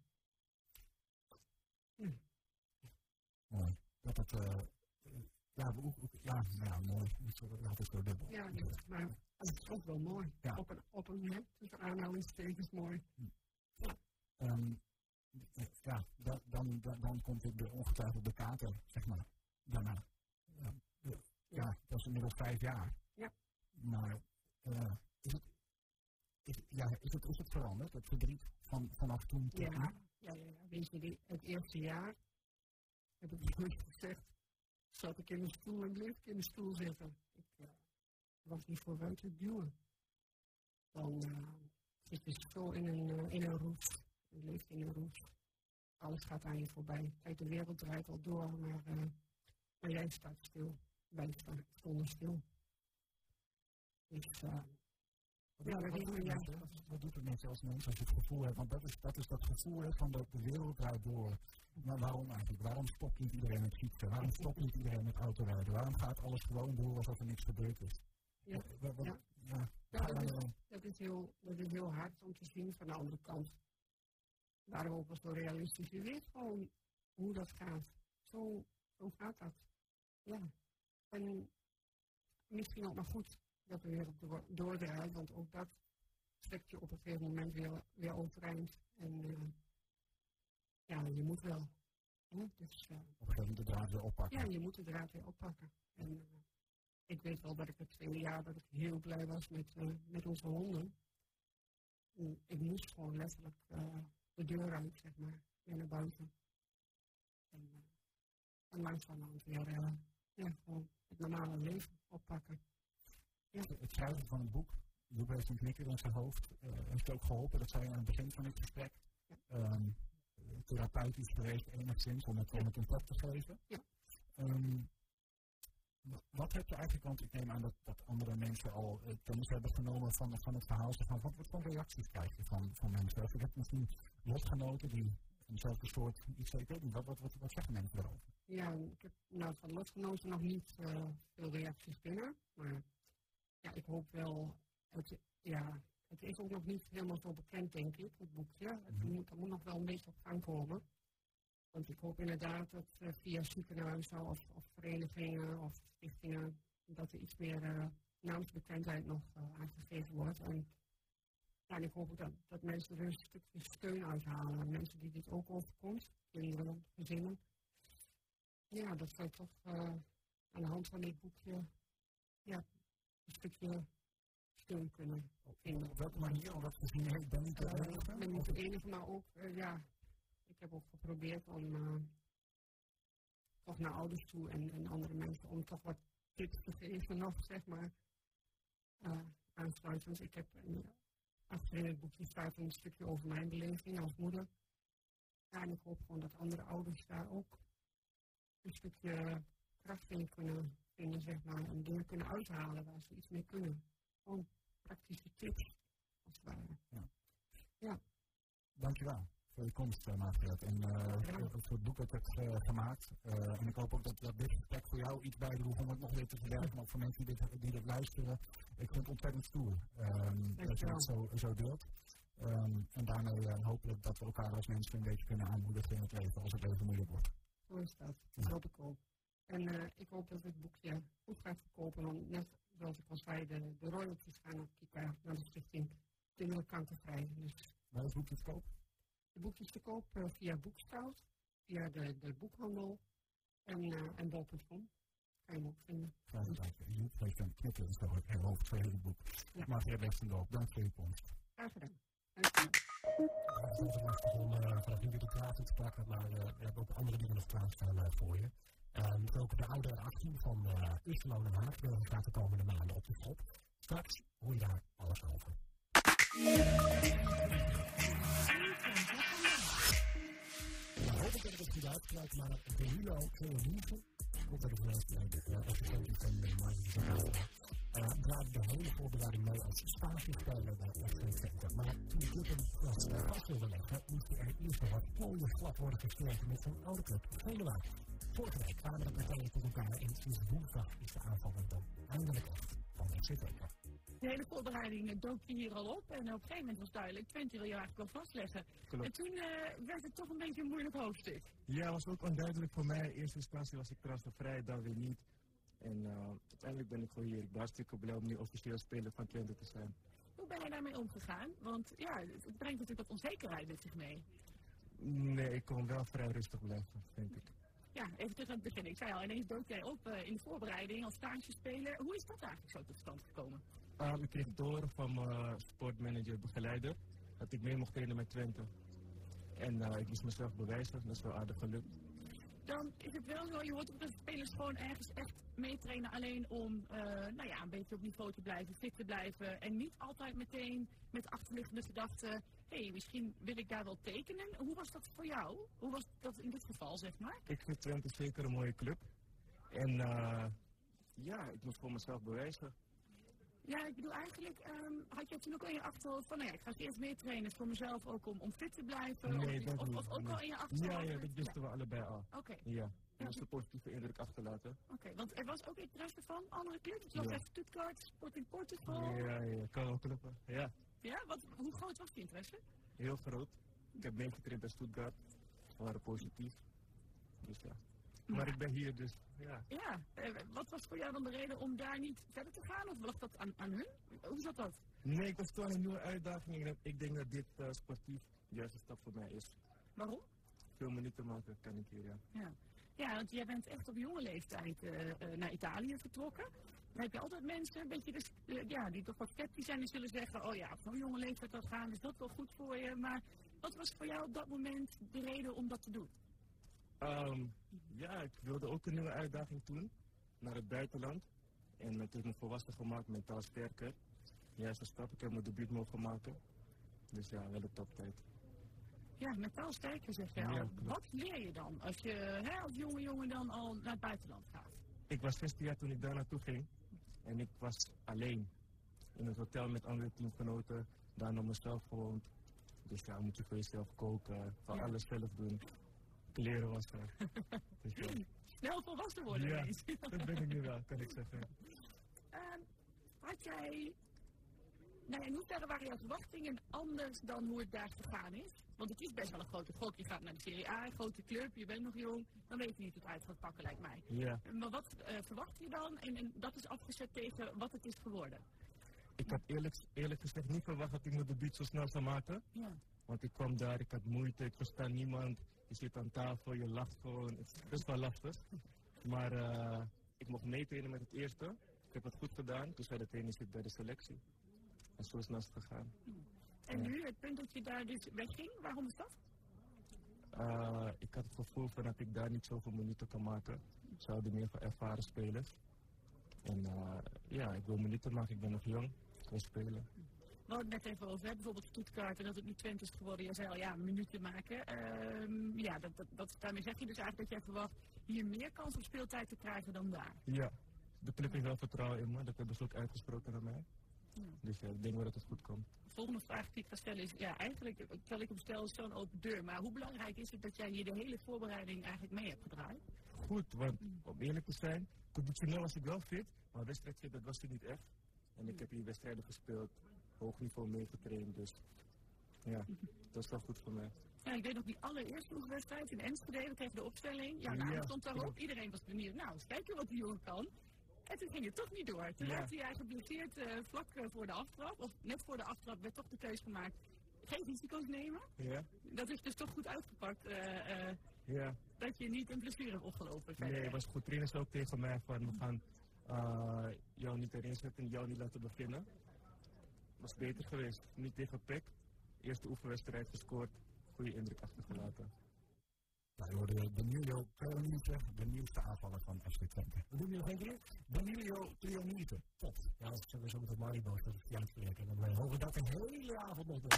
Mooi. Dat het, eh, ja, hoe- ja, ja, mooi. Dat is zo dubbel. Ja, maar het is ook wel mooi. Ja. Op een, op een hè, tussen aanhalingstekens mooi. Ehm, ja, da- dan, dan, dan komt het de ongetwijfeld de kater, zeg maar, daarna. Ja, de- ja, dat is inmiddels vijf jaar. Ja. Maar eh, is, het, is, ja, is, het, is het veranderd, het verdriet van, vanaf toen Ja, ja, ja, ja. Weet je, die- het eerste jaar heb ik nooit gezegd, zat ik in de stoel en bleef ik in de stoel zitten. Ik eh, was niet vooruit te duwen. Dan eh, zit je zo in een, eh, in een roes. Je leeft in een roes. Alles gaat aan je voorbij. Kijk, de wereld draait al door, maar, maar jij staat stil. Wij staan stil. Dus, Ja, dat doet je? Wat- doet het met je als mens als je het gevoel hebt? Want dat is dat, is dat gevoel hè, van de, de wereld draait door. Maar waarom eigenlijk? Waarom stopt niet iedereen met fietsen? Waarom stopt niet iedereen met autorijden? Waarom gaat alles gewoon door alsof er niks gebeurd is? Ja, Wat- wat- ja. ja. Ja, Ga dat is, dat, heel, dat is heel hard om te zien van de andere kant. Daarom ook wel zo realistisch. Je weet gewoon hoe dat gaat. Zo, zo gaat dat. Ja. En misschien ook maar goed dat wereld door, doordraait, want ook dat trekt je op een gegeven moment weer, weer overeind. En eh, ja, je moet wel. Hè? Dus, eh, Op een gegeven moment de draad weer oppakken. ja, je moet de draad weer oppakken. En eh, ik weet wel dat ik het tweede jaar dat ik heel blij was met, met onze honden. En ik moest gewoon letterlijk de deur uit, zeg maar, weer naar buiten. En, en langzamerhand weer ja, gewoon het normale leven oppakken. Het schrijven van een boek, een knikker in zijn hoofd, eh, heeft ook geholpen. Dat zei je aan het begin van het gesprek. Ehm, therapeutisch geweest enigszins om het, het een plek te geven. Ja. Ehm, wa- wat heb je eigenlijk, want ik neem aan dat, dat andere mensen al eh, kennis hebben genomen van, van het verhaal. Maar, wat, wat voor reacties krijg je van, van mensen? Of ik heb misschien lotgenoten die eenzelfde soort iets niet, wat, wat, wat, wat zeggen mensen daarover? Ja, ik heb nou, van lotgenoten nog niet eh, veel reacties binnen. Maar ja, ik hoop wel. Het, ja, het is ook nog niet helemaal zo bekend, denk ik, het boekje. Het Mhm. moet, er moet nog wel een beetje op gang komen. Want ik hoop inderdaad dat eh, via ziekenhuizen of, of verenigingen of stichtingen. dat er iets meer eh, naamsbekendheid nog eh, aangegeven wordt. En, ja, en ik hoop ook dat, dat mensen er een stukje steun uithalen. Mensen die dit ook overkomt, kinderen, gezinnen ja, dat zou toch aan de hand van dit boekje ja, een stukje steun kunnen vinden. Op welke manier, zien, ik ben niet de Eh, enige. ik ben niet de enige, maar ook, eh, ja, ik heb ook geprobeerd om eh, toch naar ouders toe en, en andere mensen om toch wat tips te geven nog, zeg maar, uh, aansluitend. Ik heb een, achter in het boekje staat een stukje over mijn beleving als moeder. Ja, en ik hoop gewoon dat andere ouders daar ook een stukje kracht in kunnen vinden, zeg maar, en dingen kunnen uithalen waar ze iets mee kunnen. Gewoon praktische tips, als het ware. Dankjewel voor je komst, uh, Margaret. En uh, Ja. voor het boek dat je hebt uh, gemaakt. Uh, en ik hoop ook dat, dat dit gesprek voor jou iets bijdroeg om het nog weer te verwerken. Maar ook voor mensen die dit, die dit luisteren. Ik vind het ontzettend stoer um, dat je het zo, zo deelt. Um, en daarmee uh, hopelijk dat we elkaar als mensen een beetje kunnen aanmoedigen in het leven als het even moeilijk wordt. Zo is dat. Dat ja. hoop ik ook. En uh, ik hoop dat het boekje goed gaat verkopen. Want net zoals ik al zei, de, de royalties gaan naar Kika, naar de stichting Kinderen Kankervrij. Dus Waar is het boekje te koop? de boekjes te koop uh, via Boekscout. via de, de boekhandel en, uh, en bol.com. Kan je hem ook vinden. Graag gedaan. Joep heeft een knikker in zijn hoofd voor het hele boek. Ja. Margaret Westendoop, dank voor je komst. Graag gedaan. Je. Is lastig om vanaf nu weer de praten te pakken, maar we hebben ook andere dingen nog klaarstaan voor je. Um, ook de oude actie van uh, Ursula Den Haag, gaat de komende maanden op de schop. Straks hoor je daar alles over. Nou, hoop ik dat ik het goed uitspreek, maar Danilo Creolise, komt uit de Verenigde de assistent van Margie uh, draaide de hele voorbereiding mee als spatiespeler bij FC Center. Maar toen de club hem vast, wilde leggen, moest er eerst nog wat mooie glad worden gestreken met zijn oude club, Veluwe. Week kwamen de partijen tot elkaar en sinds woensdag is de aanval dan eindelijk echt van Center. De hele voorbereiding dook je hier al op en op een gegeven moment was duidelijk, Twente wil je eigenlijk wel vastleggen. Klopt. En toen uh, werd het toch een beetje een moeilijk hoofdstuk. Ja, was ook onduidelijk voor mij. In eerste instantie was ik transfervrij, dan weer niet. En uh, uiteindelijk ben ik gewoon hier. Ik ben hartstikke blij om nu officieel speler van Twente te zijn. Hoe ben je daarmee omgegaan? Want ja, het brengt natuurlijk wat onzekerheid met zich mee. Nee, ik kon wel vrij rustig blijven, denk ik. Ja, even terug aan het begin. Ik zei al, ineens dook jij op uh, in de voorbereiding als stagespeler. Hoe is dat eigenlijk zo tot stand gekomen? Uh, ik kreeg door van mijn sportmanager, begeleider, dat ik mee mocht trainen met Twente. En uh, ik moest mezelf bewijzen, dat is wel aardig gelukt. Dan is het wel zo, je hoort ook dat spelers gewoon ergens echt meetrainen alleen om uh, nou ja, een beetje op niveau te blijven, fit te blijven. En niet altijd meteen met achterliggende gedachten, hé, hey, misschien wil ik daar wel tekenen. Hoe was dat voor jou? Hoe was dat in dit geval, zeg maar? Ik vind Twente zeker een mooie club. En uh, ja, ik moest voor mezelf bewijzen. Ja, ik bedoel eigenlijk, um, had je toen ook al in je achterhoofd van, nou ja, ik ga eerst meer trainen voor mezelf ook om, om fit te blijven? Nee, of, dat of, ook nee. al in je achterhoofd? Ja, ja, dat wisten ja. we allebei al. Oké. Okay. Ja, je moest een positieve indruk achterlaten. Oké, okay, want er was ook interesse van andere clubs? Las ja. echt Stuttgart, Sporting Portugal. Ja, ja, kan ook kloppen. Ja. Ja, wat, hoe groot was die interesse? Heel groot. Ik heb meegetraind bij Stuttgart. Ze waren positief. Dus ja. Maar ik ben hier dus, ja. Ja, eh, wat was voor jou dan de reden om daar niet verder te gaan? Of lag dat aan, aan hun? Hoe zat dat? Nee, ik was gewoon een nieuwe uitdaging. En ik denk dat dit uh, sportief de juiste stap voor mij is. Waarom? Veel minuten maken kan ik hier, ja. Ja, ja want jij bent echt op jonge leeftijd uh, uh, naar Italië vertrokken. Dan heb je altijd mensen, een beetje dus, ja, die toch wat sceptisch zijn en zullen zeggen, oh ja, op zo'n jonge leeftijd dat gaan, is dat wel goed voor je. Maar wat was voor jou op dat moment de reden om dat te doen? Um, ja, ik wilde ook een nieuwe uitdaging doen naar het buitenland. En het heeft me volwassen gemaakt, mentaal sterker. Juiste stap, ik heb mijn debuut mogen maken. Dus ja, wel de toptijd. Ja, mentaal sterker zeg je al. Ja, Wat leer je dan als je hè, als jonge jongen dan al naar het buitenland gaat? Ik was 16 jaar toen ik daar naartoe ging. En ik was alleen. In het hotel met andere teamgenoten. Daar nog mezelf gewoond. Dus ja, moet je voor jezelf koken, van ja. alles zelf doen kleren wassen. dus, ja. Snel volwassen worden ja, dat ben ik nu wel, kan ik zeggen. Um, had jij, nou in hoeverre waren jouw verwachtingen anders dan hoe het daar gegaan is? Want het is best wel een grote gok. Je gaat naar de Serie A, een grote club, je bent nog jong. Dan weet je niet hoe het uit gaat pakken, lijkt mij. Ja. Maar wat uh, verwacht je dan? En, en dat is afgezet tegen wat het is geworden. Ik had eerlijk, eerlijk gezegd niet verwacht dat ik mijn debuut zo snel zou maken. Ja. Want ik kwam daar, ik had moeite, ik versta niemand. Je zit aan tafel, je lacht gewoon. Het is best wel lastig. Maar uh, ik mocht meetrainen met het eerste. Ik heb het goed gedaan. Toen zei de trainer zit bij de selectie. En zo is het gegaan. En nu, het punt dat je daar dus wegging, waarom is dat? Uh, ik had het gevoel van dat ik daar niet zoveel minuten kan maken. Ze hadden meer van ervaren spelers. En uh, ja, ik wil minuten maken, ik ben nog jong. Ik wil spelen. We hadden het net even over, hè? bijvoorbeeld Stuttgart en dat het nu Twente is geworden. Je zei al, ja, een minuutje maken. Uh, ja, dat, dat, dat, daarmee zeg je dus eigenlijk dat jij verwacht hier meer kans op speeltijd te krijgen dan daar. Ja, de club heeft wel vertrouwen in me. Dat hebben ze ook uitgesproken naar mij. Ja. Dus ja, ik denk wel dat het goed komt. De volgende vraag die ik ga stellen is, ja, eigenlijk, terwijl ik hem stel, is zo'n open deur. Maar hoe belangrijk is het dat jij hier de hele voorbereiding eigenlijk mee hebt gedraaid? Goed, want om eerlijk te zijn, conditioneel was ik wel fit, maar wedstrijdfit dat was er niet echt. En ik heb hier wedstrijden gespeeld hoog niveau meegetraind. Dus ja, dat is wel goed voor mij. Ja, ik weet nog die allereerste wedstrijd in Enschede, we kregen de opstelling. Jouw naam Ja, stond daarop, klopt. iedereen was benieuwd. Nou, eens kijken wat die jongen kan. En toen ging het toch niet door. Toen Ja. werd hij geblesseerd eh, vlak eh, voor de aftrap. Of net voor de aftrap werd toch de keus gemaakt. Geen risico's nemen. Ja, Dat is dus toch goed uitgepakt. eh. Ja. Dat je niet een blessure hebt opgelopen. Nee, het was goed. Trainers ook tegen mij van we gaan jou niet erin zetten, jou niet laten beginnen. Was beter geweest. Niet tegen PEC. Eerste oefenwedstrijd gescoord. Goede indruk achtergelaten. Daardoor Danilo Triomite, de nieuwste aanvaller van FC Twente. We doen nu nog één keer. Danilo Triomite. Top. Ja, dat zullen we zo met de Maribo dat het uitspreken. En dan eh, horen hopen dat een hele avond nog doen.